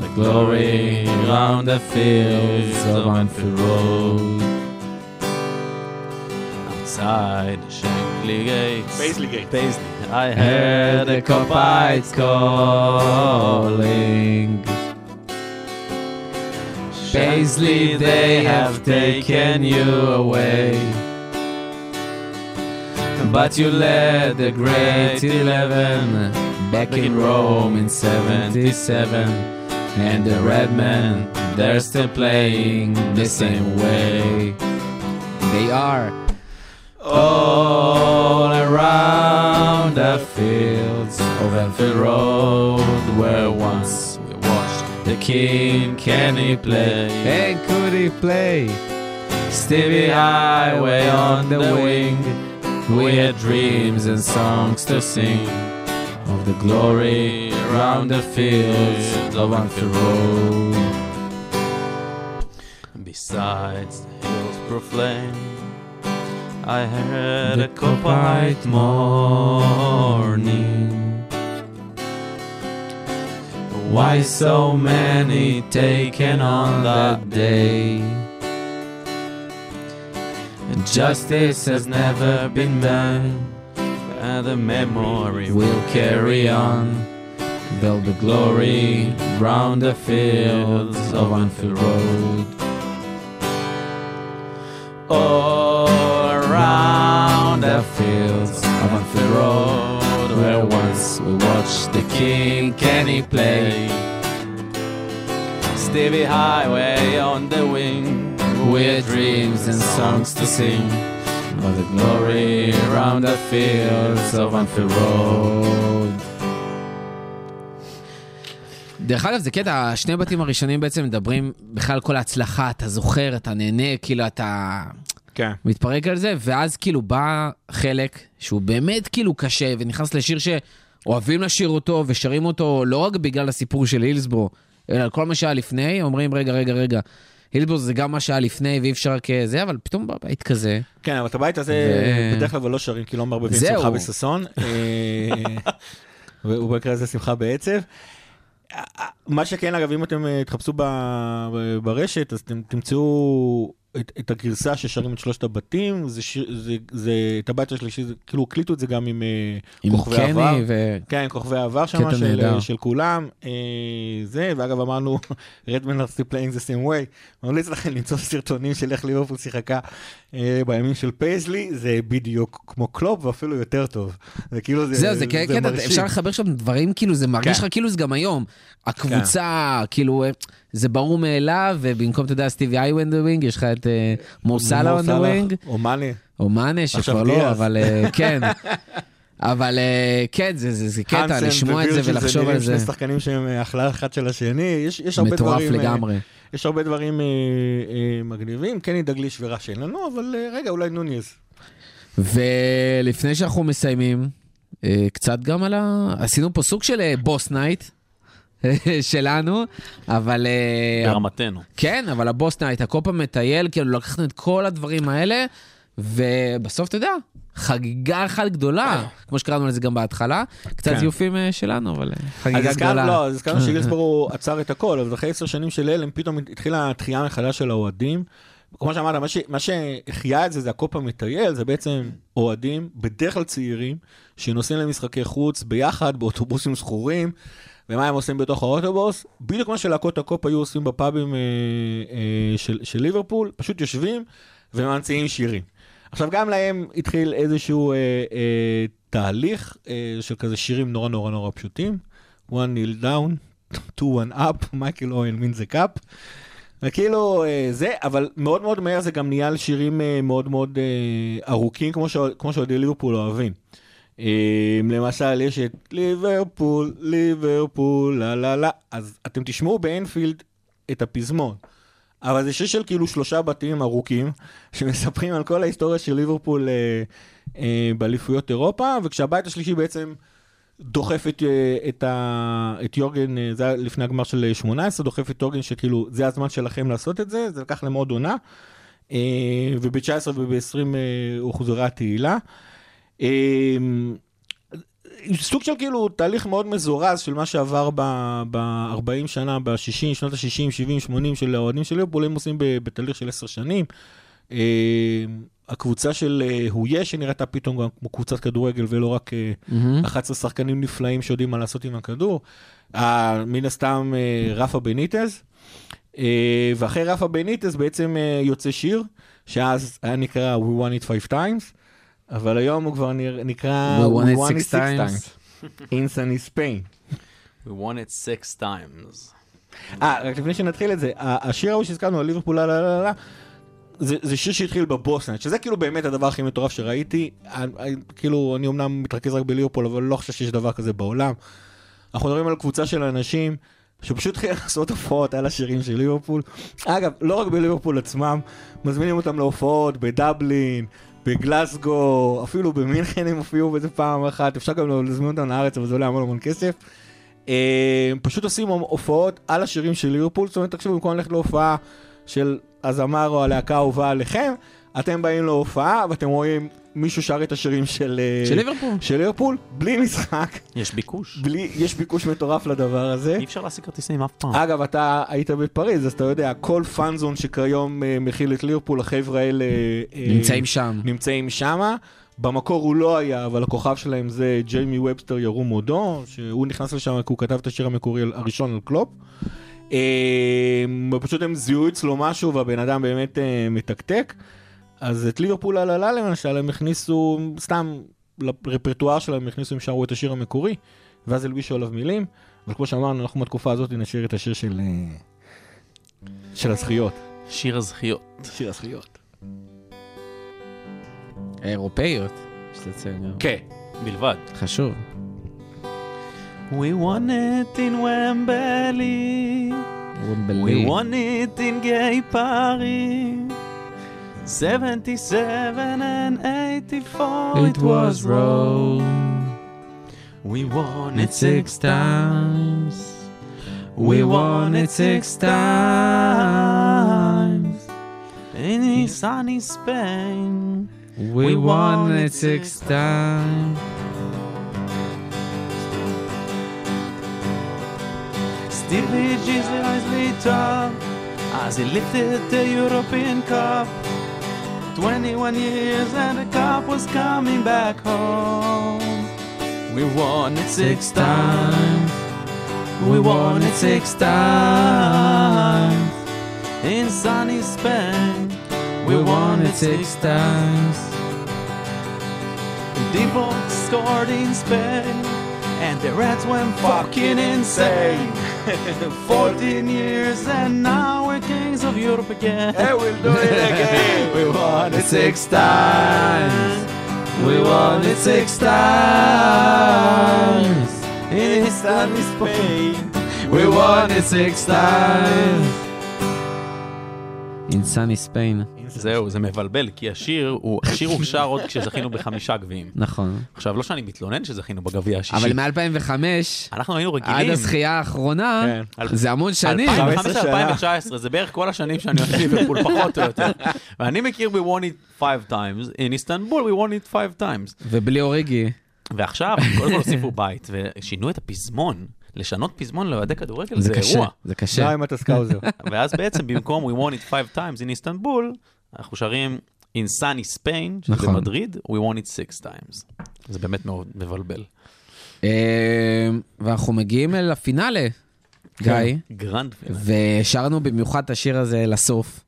B: The glory round the fields of Anfield Road. Outside the Shankly gates.
C: Paisley Gate.
B: Paisley. I heard the Copites calling. Paisley, they have taken you away. But you led the great eleven back in Rome in 77. And the red men, they're still playing the same way.
A: They are.
B: All around the fields of Enfield Road, where once we watched the King Kenny play.
A: And could he play?
B: Stevie Highway on the wing, we had dreams and songs to sing.
D: Of the glory around the fields of Anfield Road. Besides the hills proclaim, I heard a quiet morning. Why so many taken on that day? And justice has never been done, and the memory will carry on. Build the glory round the fields of Anfield Road. All around the fields of Anfield Road, where once we watched the King Kenny play. Stevie Highway on the wing, with dreams and songs to sing. Of the glory round the fields of Anfield Road.
A: דרך אגב, זה קטע, השני בתים הראשונים בעצם מדברים בכלל כל ההצלחה, אתה זוכר, אתה נהנה, כאילו אתה
C: כן.
A: מתפרק על זה, ואז כאילו בא חלק שהוא באמת כאילו קשה, ונכנס לשיר שאוהבים לשיר אותו ושרים אותו לא רק בגלל הסיפור של הילסבורו, אלא על כל מה שהיה לפני, אומרים רגע, רגע, רגע, הילסבורו זה גם מה שהיה לפני ואי אפשר רק זה, אבל פתאום בא בית כזה.
C: כן, אבל את הבית הזה
A: ו-
C: בדרך כלל לא שרים, כי לא מערבבים. שמחה בששון. אה, ובמקרה הזה שמחה בעצב. מה שכן, אגב, אם אתם אה, תחפשו ברשת, אז אתם תמצאו את, את הגרסה ששרים את שלושת הבתים, זה, שיר- זה, זה את הבית השלישי, זה, כאילו הקליטו את זה גם עם, אה,
A: עם
C: כוכבי עבר.
A: קני ו...
C: כן, כוכבי העבר שם, של,
A: נהדר.
C: של כולם. אה, זה, ואגב אמרנו, redmen are still playing the same way. ממליץ לכם למצוא סרטונים של איך ליברפול שיחקה אה, בימים של פייזלי, זה בדיוק כמו קלופ ואפילו יותר טוב. זה כאילו, זה,
A: זהו, זה קטע,
C: מרשים.
A: אפשר לחבר שם דברים, כאילו, זה מרגיש
C: כן.
A: לך כאילו זה גם היום. הקבוצה, כאילו, אה, זה ברור מאליו, ובמקום, אתה יודע, סטיבי איי wing, יש לך את אה, מו סאלה
C: מו
A: on the
C: סאלח,
A: wing,
C: או מאנה.
A: או מאנה, שכבר לא. אבל אה, כן. אבל אה, כן, זה- זה זה קטע, לשמוע את זה ולחשוב על זה.
C: שני שחקנים שהם החלאה אחד של השני, יש, יש הרבה
A: מטורף
C: דברים... אה,
A: לגמרי.
C: יש הרבה דברים אה, אה, מגניבים, קני דגליש וראש אין לנו, אבל אה, רגע, אולי נוניז.
A: ולפני שאנחנו מסיימים, אה, קצת גם על ה... עשינו פה סוג של אה, Boss Night שלנו, אבל... אה,
B: ברמתנו.
A: כן, אבל ה Boss Night, הקופה מטייל, כאילו לקחנו את כל הדברים האלה, ובסוף, אתה יודע, חגיגה אחת גדולה, כמו שקראנו לזה גם בהתחלה, קצת
C: כן.
A: זיופים אה, שלנו, אבל אה,
C: אז
A: חגיגה גדולה.
C: לא, אז הזכרנו שהילסבורו עצר את הכל, אבל אחרי עשר שנים של הלם, פתאום התחילה התחייה מחדש של האוהדים. כמו שאמרת, מה, ש, מה שהחייה את זה, זה הקופה מטייל, זה בעצם אוהדים, בדרך כלל צעירים, שנוסעים למשחקי חוץ ביחד, באוטובוסים שכורים, ומה הם עושים בתוך האוטובוס? בדיוק מה שלהקות הקופ היו עושים בפאבים אה, אה, של, של ליברפול, פשוט יושבים וממציאים שירים. עכשיו, גם להם התחיל איזשהו אה, אה, תהליך אה, של כזה שירים נורא נורא נורא פשוטים. one nil down, two one up, מייקל אוהן מין זה קאפ. וכאילו אה, זה, אבל מאוד מאוד מהר זה גם נהיה לשירים אה, מאוד מאוד אה, ארוכים, כמו, שאוהדי ליברפול אוהבים. אה, למשל, יש את ליברפול, ליברפול, לה לה לה, אז אתם תשמעו באנפילד את הפזמון. אבל זה שיר של כאילו שלושה בתים ארוכים, שמספרים על כל ההיסטוריה של ליברפול אה, אה, באליפויות אירופה, וכשהבית השלישי בעצם דוחף את, אה, את, ה, את יורגן, אה, זה היה לפני הגמר של אה, 18, דוחף את יורגן שכאילו זה הזמן שלכם לעשות את זה, זה לקח להם עוד עונה, אה, וב-19 וב-20 אה, הוחזרה התהילה. אה, סוג של כאילו תהליך מאוד מזורז של מה שעבר ב-40 שנה, ב-60, שנות ה-60, 70, 80 של האוהדים של ליברפול, הם עושים ב- בתהליך של 10 שנים. אה, הקבוצה של אה, הויה שנראתה פתאום גם כמו קבוצת כדורגל ולא רק אה,
A: מהמם.
C: 11 שחקנים נפלאים שיודעים מה לעשות עם הכדור. אה, מן הסתם אה, רפה בניטז. אה, ואחרי רפה בניטז בעצם אה, יוצא שיר, שאז היה נקרא We won it five times, אבל היום הוא כבר נקרא
A: We won it six times.
C: in sunny Spain.
B: We won it six times.
C: אה, רק לפני שנתחיל את זה, השיר ההוא שהזכרנו על ליברפול, לה לה לה זה, זה שיר שהתחיל בבוסנט, שזה כאילו באמת הדבר הכי מטורף שראיתי. אני, אני- כאילו, אני אמנם מתרכז רק בליברפול, אבל לא חושב שיש דבר כזה בעולם. אנחנו מדברים על קבוצה של אנשים שפשוט התחילו לעשות הופעות על השירים של ליברפול. אגב, לא רק בליברפול עצמם, מזמינים אותם להופעות בדבלין, בגלסגו, אפילו במינכן הם הופיעו בזה פעם אחת, אפשר גם להזמין אותם לארץ, אבל זה עולה המון המון כסף. אה, פשוט עושים הופעות על השירים של ליברפול, זאת אומרת, תחשבו, במקום ללכת להופעה של הזמר או הלהקה האהובה עליכם, אתם באים להופעה ואתם רואים מישהו שר את השירים של, אה,
A: של ליברפול.
C: של ליברפול, בלי משחק,
B: יש ביקוש.
C: בלי, יש ביקוש מטורף לדבר הזה.
B: אי אפשר להשיג כרטיסים אף פעם.
C: אגב, אתה היית בפריז, אז אתה יודע, כל פאנזון שכיום אה, מכיל את ליברפול, החבר'ה האלה... אה,
A: נמצאים שם.
C: נמצאים שמה. במקור הוא לא היה, אבל הכוכב שלהם זה ג'יימי ובסטר ירום מודו, שהוא נכנס לשם כי הוא כתב את השיר המקורי הראשון על קלופ. פשוט הם זיהו אצלו משהו והבן אדם באמת מתקתק. אז את ליברפול על הלה למשל, הם הכניסו, סתם לרפרטואר שלהם, הם הכניסו, הם שרו את השיר המקורי, ואז הלבישו עליו מילים. אבל כמו שאמרנו, אנחנו בתקופה הזאת נשאיר את השיר של, אה, של הזכיות.
B: שיר הזכיות.
C: שיר הזכיות.
A: אירופאיות. יש לציין גם.
C: כן.
B: בלבד.
A: חשוב.
B: We won it in Wembley. We won it in gay Paris. 77 and 84
A: It was Rome.
B: We won
A: It six times. We won it six times.
B: in sunny Spain.
A: We won it six times.
B: Stevie Jesus lit up as he lifted the European Cup. 21 years and the cup was coming back home. We won it six times. We won it six times. In sunny Spain, we won it six times. Divock scored in Spain, and the rats went fucking insane. 14 years, and now we're kings of Europe again.
C: Hey, we'll do it again.
B: we won
A: it six times. We won it six times.
B: in sunny Spain.
A: We won it six times. Sunny Spain.
B: זהו, זה מבלבל, כי השיר הוא, השיר הוא שר עוד כשזכינו בחמישה גביעים.
A: נכון.
B: עכשיו, לא שאני מתלונן שזכינו בגביע השישי.
A: אבל מ-2005
B: אנחנו היינו
A: עד
B: רגילים.
A: הזכייה האחרונה,
C: כן.
A: זה המון שנים.
B: 2015-2019, זה בערך כל השנים שאני אוהב ליברפול, פחות או יותר. ואני מכיר ב- won it five times, in איסטנבול we won it five times.
A: ובלי אוריגי.
B: ועכשיו, קודם כל הוסיפו בית, ושינו את הפזמון. לשנות פזמון לאוהדי כדורגל
A: זה
B: זה
A: קשה,
B: אירוע.
A: זה קשה.
C: די עם הסקאוזר.
B: ואז בעצם במקום we won it five times in איסטנבול, אנחנו שרים in sunny Spain, שזה
A: נכון.
B: במדריד, we won it six times. זה באמת מאוד מבלבל.
A: אה, ואנחנו מגיעים אל הפינאלה, גיא,
B: Grand finale.
A: ושמרנו במיוחד את השיר הזה לסוף.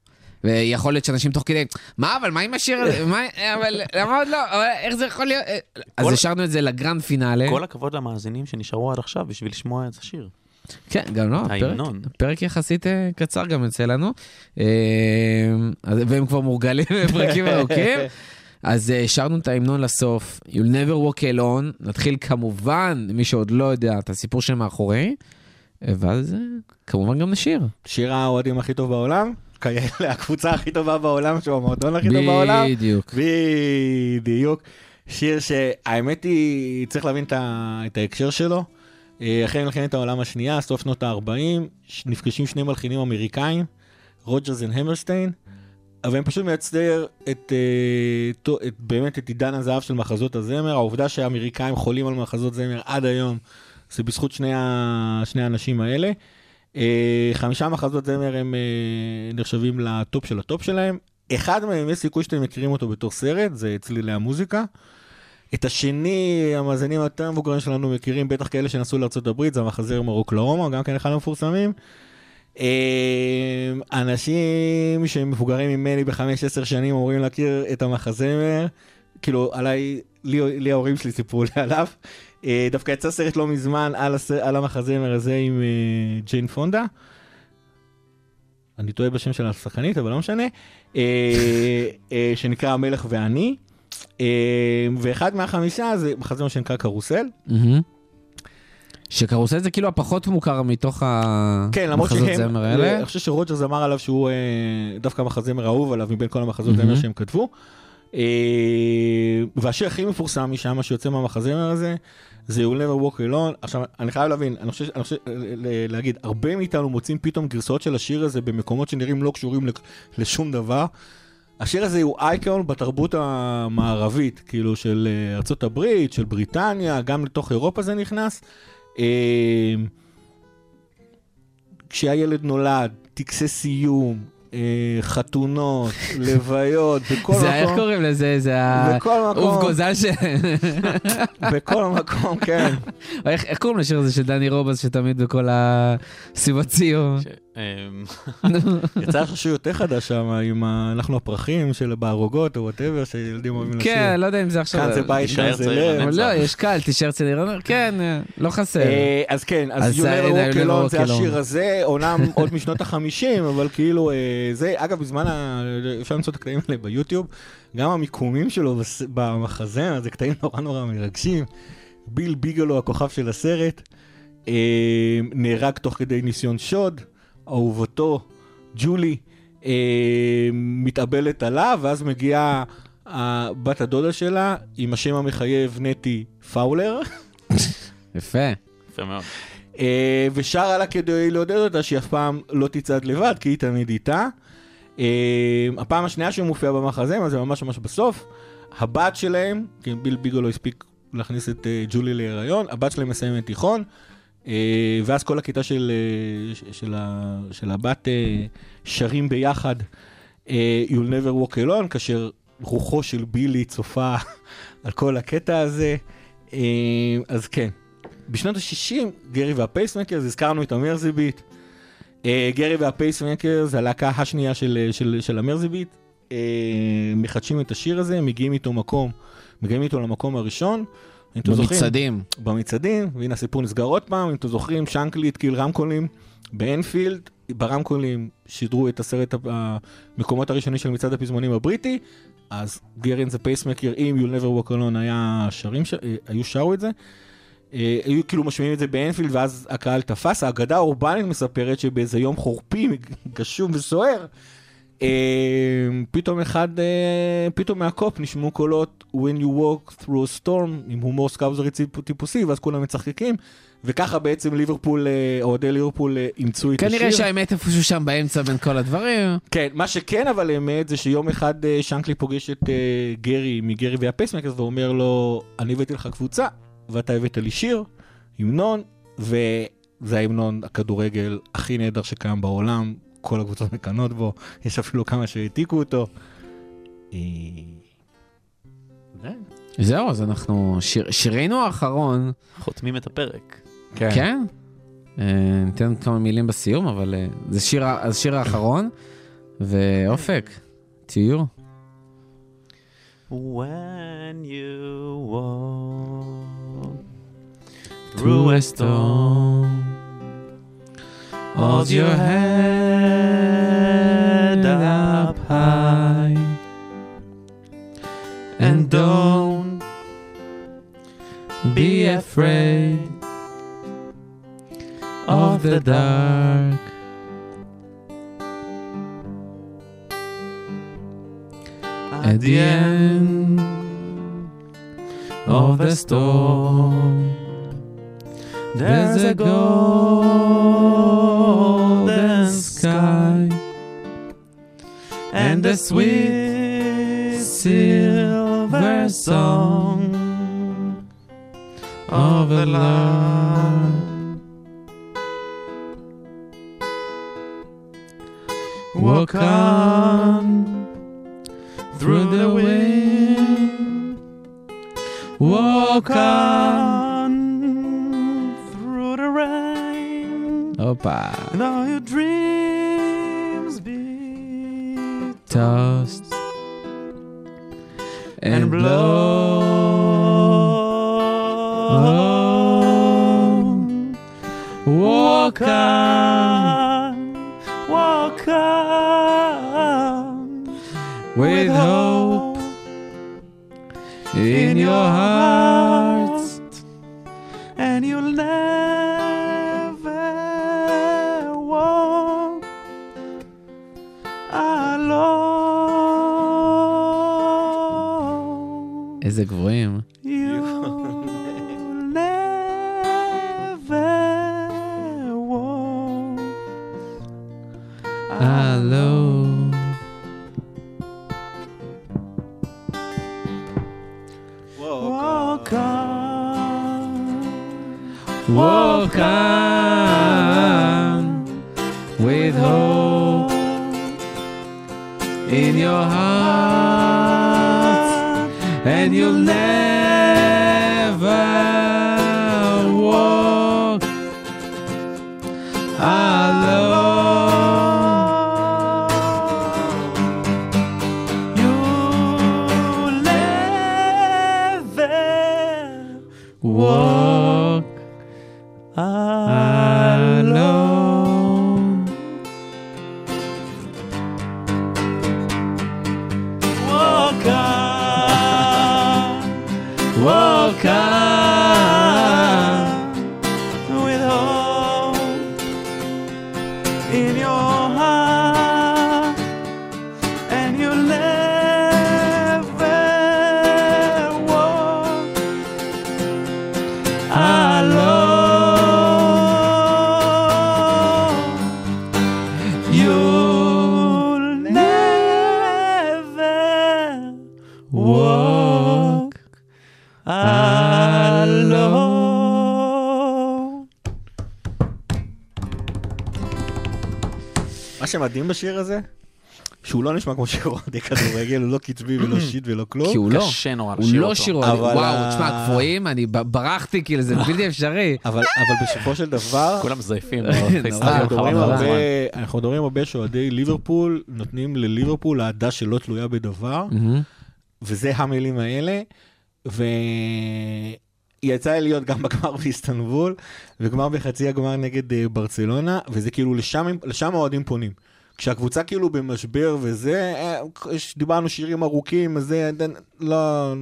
A: ויכול להיות שאנשים תוך כדי, מה, אבל מה עם השיר הזה? מה, אבל למה עוד לא? אבל איך זה יכול להיות? אז השארנו את זה ל grand finale.
B: כל הכבוד למאזינים שנשארו עד עכשיו בשביל לשמוע את השיר.
A: כן, גם לא. פרק יחסית אה, קצר גם יוצא לנו, אה, אז- והם כבר מורגלים בפרקים ארוכים. אז אה, שמרנו את ההמנון לסוף, You'll never walk alone, נתחיל כמובן, מי שעוד לא יודע, את הסיפור שמאחורי, אה, ואז אה, כמובן גם נשיר.
C: שיר האוהדים הכי טוב בעולם, כאלה, הקבוצה הכי טובה בעולם, שהוא המועדון הכי טוב בעולם.
A: בדיוק.
C: בדיוק. שיר שהאמת היא, צריך להבין את, את ההקשר שלו. אה, אחרי מלחמת העולם השנייה, סוף שנות ה-40, נפגשים שני מלחינים אמריקאים, רוג'רס והמרסטיין, אבל הם פשוט מייצר את, אה, תו- את, באמת את עידן הזהב של מחזות הזמר. העובדה שהאמריקאים חולים על מחזות זמר עד היום, זה בזכות שני, ה, שני האנשים האלה. אה, חמישה מחזות זמר הם אה, נחשבים לטופ של הטופ שלהם. אחד מהם, יש סיכוי שאתם מכירים אותו בתור סרט, זה צלילי המוזיקה. את השני, המאזינים היותר מבוגרים שלנו מכירים, בטח כאלה שנסעו לארה"ב, זה המחזמר אוקלהומה, גם כן אחד המפורסמים. אה, אנשים שהם מבוגרים ממני בחמש, עשר שנים אמורים להכיר את המחזמר, כאילו עליי, לי, לי ההורים שלי סיפרו לי עליו. אה, דווקא יצא סרט לא מזמן על, הס... על המחזמר הזה עם אה, ג'יין פונדה. אני טועה בשם של השחקנית, אבל לא משנה. אה, שנקרא המלך ואני. ואחד מהחמישה זה מחזמר שנקרא קרוסל.
A: שקרוסל זה כאילו הפחות מוכר מתוך
C: כן,
A: המחזות
C: שהם,
A: זמר האלה.
C: אני חושב שרוג'רס אמר עליו שהוא דווקא המחזמר האהוב עליו מבין כל המחזות. זמר שהם כתבו. אה, והשיר הכי מפורסם משם, שיוצא מהמחזמר הזה, זה You'll never walk alone. עכשיו, אני חייב להבין, אני חושב, אני חושב ל- להגיד, הרבה מאיתנו מוצאים פתאום גרסאות של השיר הזה במקומות שנראים לא קשורים לשום דבר. השיר הזה הוא אייקון בתרבות המערבית, כאילו של אה, הברית, של בריטניה, גם לתוך אירופה זה נכנס. אה, כשהילד נולד, טקסי סיום, אה, חתונות, לוויות, בכל מקום.
A: זה, איך קוראים לזה? זה ה...
C: בכל מקום.
A: עוף גוזל ש...
C: בכל מקום, כן.
A: איך קוראים לשיר הזה של דני רובס, שתמיד בכל מסיבות סיום?
B: אמ,
C: יצא לך שיר יותר חדש שם, עם אנחנו הפרחים של בערוגות או whatever, שילדים אוהבים לשיר.
A: כן, לא יודע אם זה עכשיו...
C: כאן זה בית, כאן זה לב.
A: לא, יש קל, תישאר צעיר, כן, לא חסר.
C: אז כן, אז יונר ווקלון זה השיר הזה, אומנם עוד משנות החמישים, אבל כאילו, זה, אגב, בזמן, אפשר למצוא את הקטעים האלה ביוטיוב, גם המיקומים שלו במחזמר, זה קטעים נורא נורא מרגשים. ביל ביגלו, הכוכב של הסרט, נהרג תוך כדי ניסיון שוד. אהובתו, ג'ולי, אה, מתאבלת עליו, ואז מגיעה בת הדודה שלה עם השם המחייב נטי פאולר.
A: יפה.
B: יפה מאוד.
C: אה, ושרה לה כדי לעודד אותה שהיא אף פעם לא תצעד לבד, כי היא תמיד איתה. אה, הפעם השנייה שהוא מופיע במחזה, זה ממש ממש בסוף. הבת שלהם, כי ביל ביגו לא הספיק להכניס את אה, ג'ולי להיריון, הבת שלהם מסיימת תיכון. אה, ואז כל הכיתה של, אה, של, ה, של הבת אה, שרים ביחד You'll never walk alone, כאשר רוחו של בילי צופה על כל הקטע הזה. אז כן, בשנות ה-60, גרי והפייסמקרס, הזכרנו את המרזי ביט. גרי והפייסמקרס, הלהקה השנייה של, של, של המרזי ביט, מחדשים את השיר הזה, מגיעים איתו מקום, מגיעים איתו למקום הראשון.
A: במצעדים.
C: במצעדים, והנה הסיפור נסגר עוד פעם, אם אתם זוכרים, שאנקלי התקיל רמקולים באנפילד, ברמקולים שידרו את עשרת המקומות הראשונים של מצעד הפזמונים הבריטי, אז Gerry and the Pacemakers עם You'll Never Walk Alone היה שרים, ש... אה, היו שרו את זה. אה, היו כאילו משמיעים את זה באנפילד ואז הקהל תפס, האגדה האורבנית מספרת שבאיזה יום חורפי, גשום וסוער, פתאום אחד, אה, פתאום מהקופ נשמעו קולות When you walk through a storm עם הומור סקאוזרי טיפוסי ואז כולם מצחקקים וככה בעצם ליברפול, אה, אוהדי ליברפול אימצו את השיר.
A: כנראה שהאמת איפשהו שם באמצע בין כל הדברים.
C: כן, מה שכן אבל האמת זה שיום אחד שנקלי פוגש את גרי מגרי והפייסמקרס ואומר לו אני הבאתי לך קבוצה ואתה הבאת לי שיר, המנון, וזה ההמנון הכדורגל הכי נהדר שקיים בעולם, כל הקבוצות מקנות בו, יש אפילו כמה שהעתיקו אותו. אה,
A: זהו, אז אנחנו, שירנו האחרון.
B: חותמים את הפרק.
A: כן? כן? אה, ניתן כמה מילים בסיום, אבל אה, זה שיר האחרון, ואופק, תהיו. When you walk through a storm Hold your head up high and don't be afraid of the dark. At the end of the storm, there's a golden sky and a sweet silver song of a love. Walk on through the wind. Walk on And all your dreams be tossed and blown. Walk on, walk on. With hope in your heart, איזה גבוהים.
B: You'll never
C: שמדהים בשיר הזה, שהוא לא נשמע כמו שיר אוהדי כדורגל, הוא לא קצבי ולא שיט ולא כלום.
A: כי הוא לא,
E: קשה נורא
A: הוא
E: לשיר
A: לא
E: אותו.
A: שיר אוהדים.
C: אבל
A: וואו,
C: ה-
A: תשמע, גבוהים, אני ברחתי, כאילו, זה בלתי אפשרי.
C: אבל, אבל בסופו של דבר,
E: כולם.
C: אנחנו מדברים
A: חבל
C: הרבה,
A: הזמן.
C: אנחנו מדברים הרבה שאוהדי ליברפול נותנים לליברפול אהדה שלא תלויה בדבר. וזה המילים האלה, יצאה לי להיות גם בגמר באיסטנבול, וגמר בחצי הגמר נגד אה, ברצלונה, וזה כאילו לשם, לשם האוהדים פונים. כשהקבוצה כאילו במשבר וזה, אה, דיברנו שירים ארוכים, אז זה, לא,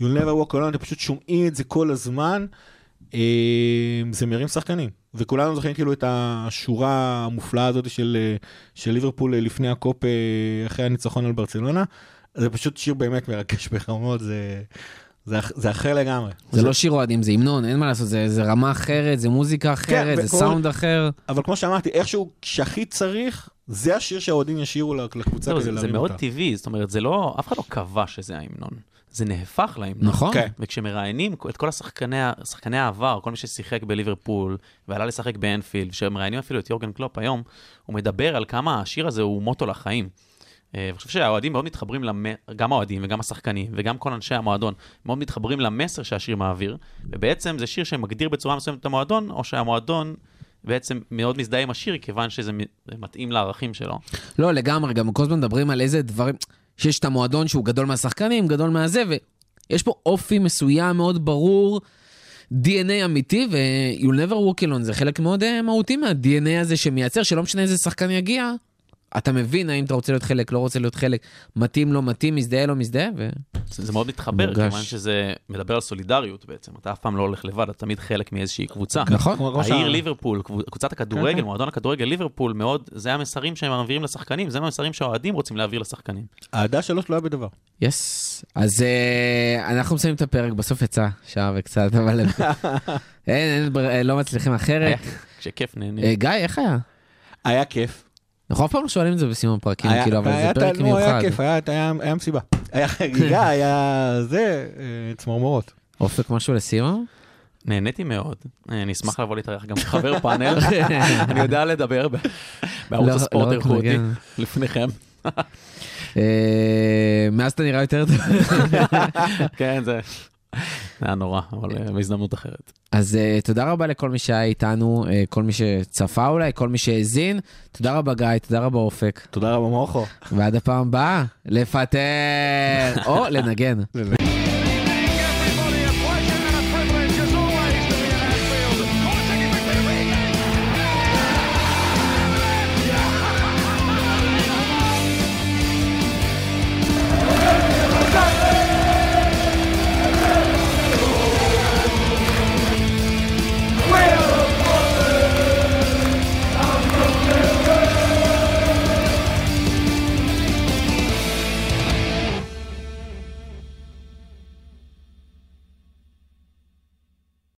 C: you'll never walk alone, אתם פשוט שומעים את זה כל הזמן. אה, זה מרים שחקנים, וכולנו זוכרים כאילו את השורה המופלאה הזאת של, אה, של ליברפול אה, לפני הקופ, אה, אחרי הניצחון על ברצלונה. זה פשוט שיר באמת מרגש ברמות, זה, זה, אח- זה אחר לגמרי.
A: זה לא שיר אוהדים, זה המנון, אין מה לעשות, זה זה רמה אחרת, זה מוזיקה אחרת, זה
C: וכל-
A: סאונד אחר.
C: אבל כמו שאמרתי, איכשהו, כשהכי צריך, זה השיר שהאוהדים ישירו לקבוצה
E: זהו,
C: כדי
E: זה זה
C: להרים
E: מאוד
C: אותה.
E: טבעי, זאת אומרת, זה לא, אף אחד לא קבע שזה ההמנון. זה נהפך להמנון.
A: נכון?
C: כן.
E: וכשמראיינים את כל השחקני, שחקני העבר, כל מי ששיחק בליברפול ועלה לשחק באנפילד, כשמראיינים אפילו את יורגן קלופ היום, הוא מדבר על כמה השיר הזה הוא מוטו לחיים. אה, ואני חושב שהאוהדים מאוד מתחברים, למ... גם האוהדים וגם השחקנים וגם כל אנשי המועדון, מאוד מתחברים למסר שהשיר מעביר, ובעצם זה שיר שמגדיר בצורה מסוימת את המועדון, או שהמועדון בעצם מאוד מזדהה עם השיר, כיוון שזה מתאים לערכים שלו.
A: לא, לגמרי, גם כל הזמן מדברים על איזה דברים, שיש את המועדון שהוא גדול מהשחקנים, גדול מהזה, ויש פה אופי מסוים מאוד ברור, DNA אמיתי, ו-You'll never walk alone זה חלק מאוד אה, מהותי מה-DNA הזה שמייצר, שלא משנה איזה שחקן יגיע, אתה מבין האם אתה רוצה להיות חלק, לא רוצה להיות חלק, מתאים, לא מתאים, מזדהה, לא מזדהה, ו...
E: זה, זה מאוד מתחבר,
A: מורגש.
E: כיוון שזה מדבר על סולידריות בעצם. אתה אף פעם לא הולך לבד, אתה תמיד חלק מאיזושהי קבוצה.
A: נכון.
E: העיר. ליברפול, קבוצ- קבוצת
C: כן,
E: הכדורגל,
C: כן.
E: מועדון הכדורגל ליברפול, מאוד, זה המסרים שהם מעבירים לשחקנים, זה המסרים שהאוהדים רוצים להעביר לשחקנים.
C: אהדה שלא תלויה בדבר.
A: יס. אז אה, אנחנו מסיימים את הפרק, בסוף יצא שעה וקצת, אבל אין, אין, ברירה, לא מצליחים אחרת.
E: היה- כשכיף נהנים.
A: אה, גיא, איך היה?
C: היה כיף.
A: אנחנו אף פעם לא שואלים את זה בסיום הפרקים,
C: היה-
A: כאילו, אבל זה
C: היה-
A: פרק
C: נו, היה
A: מיוחד.
C: כיף, היה- מסיבה. היה חגיגה, היה זה, אה, צמרמורות.
A: אופק משהו לסיום?
E: נהניתי מאוד. אה, אני אשמח לבוא להתארח גם כחבר פאנל. אני יודע לדבר בערוץ
A: לא-
E: הספורט
A: לא
E: איכותי
A: נגן.
E: לפניכם.
A: אה, מאז אתה נראה יותר טוב.
E: כן, זה זה היה נורא, אבל אה, בהזדמנות אחרת.
A: אז אה, תודה רבה לכל מי שהיה איתנו, אה, כל מי שצפה אולי, כל מי שהאזין. תודה רבה גיא, תודה רבה אופק.
C: תודה רבה מוחו.
A: ועד הפעם הבאה, לפטר או לנגן.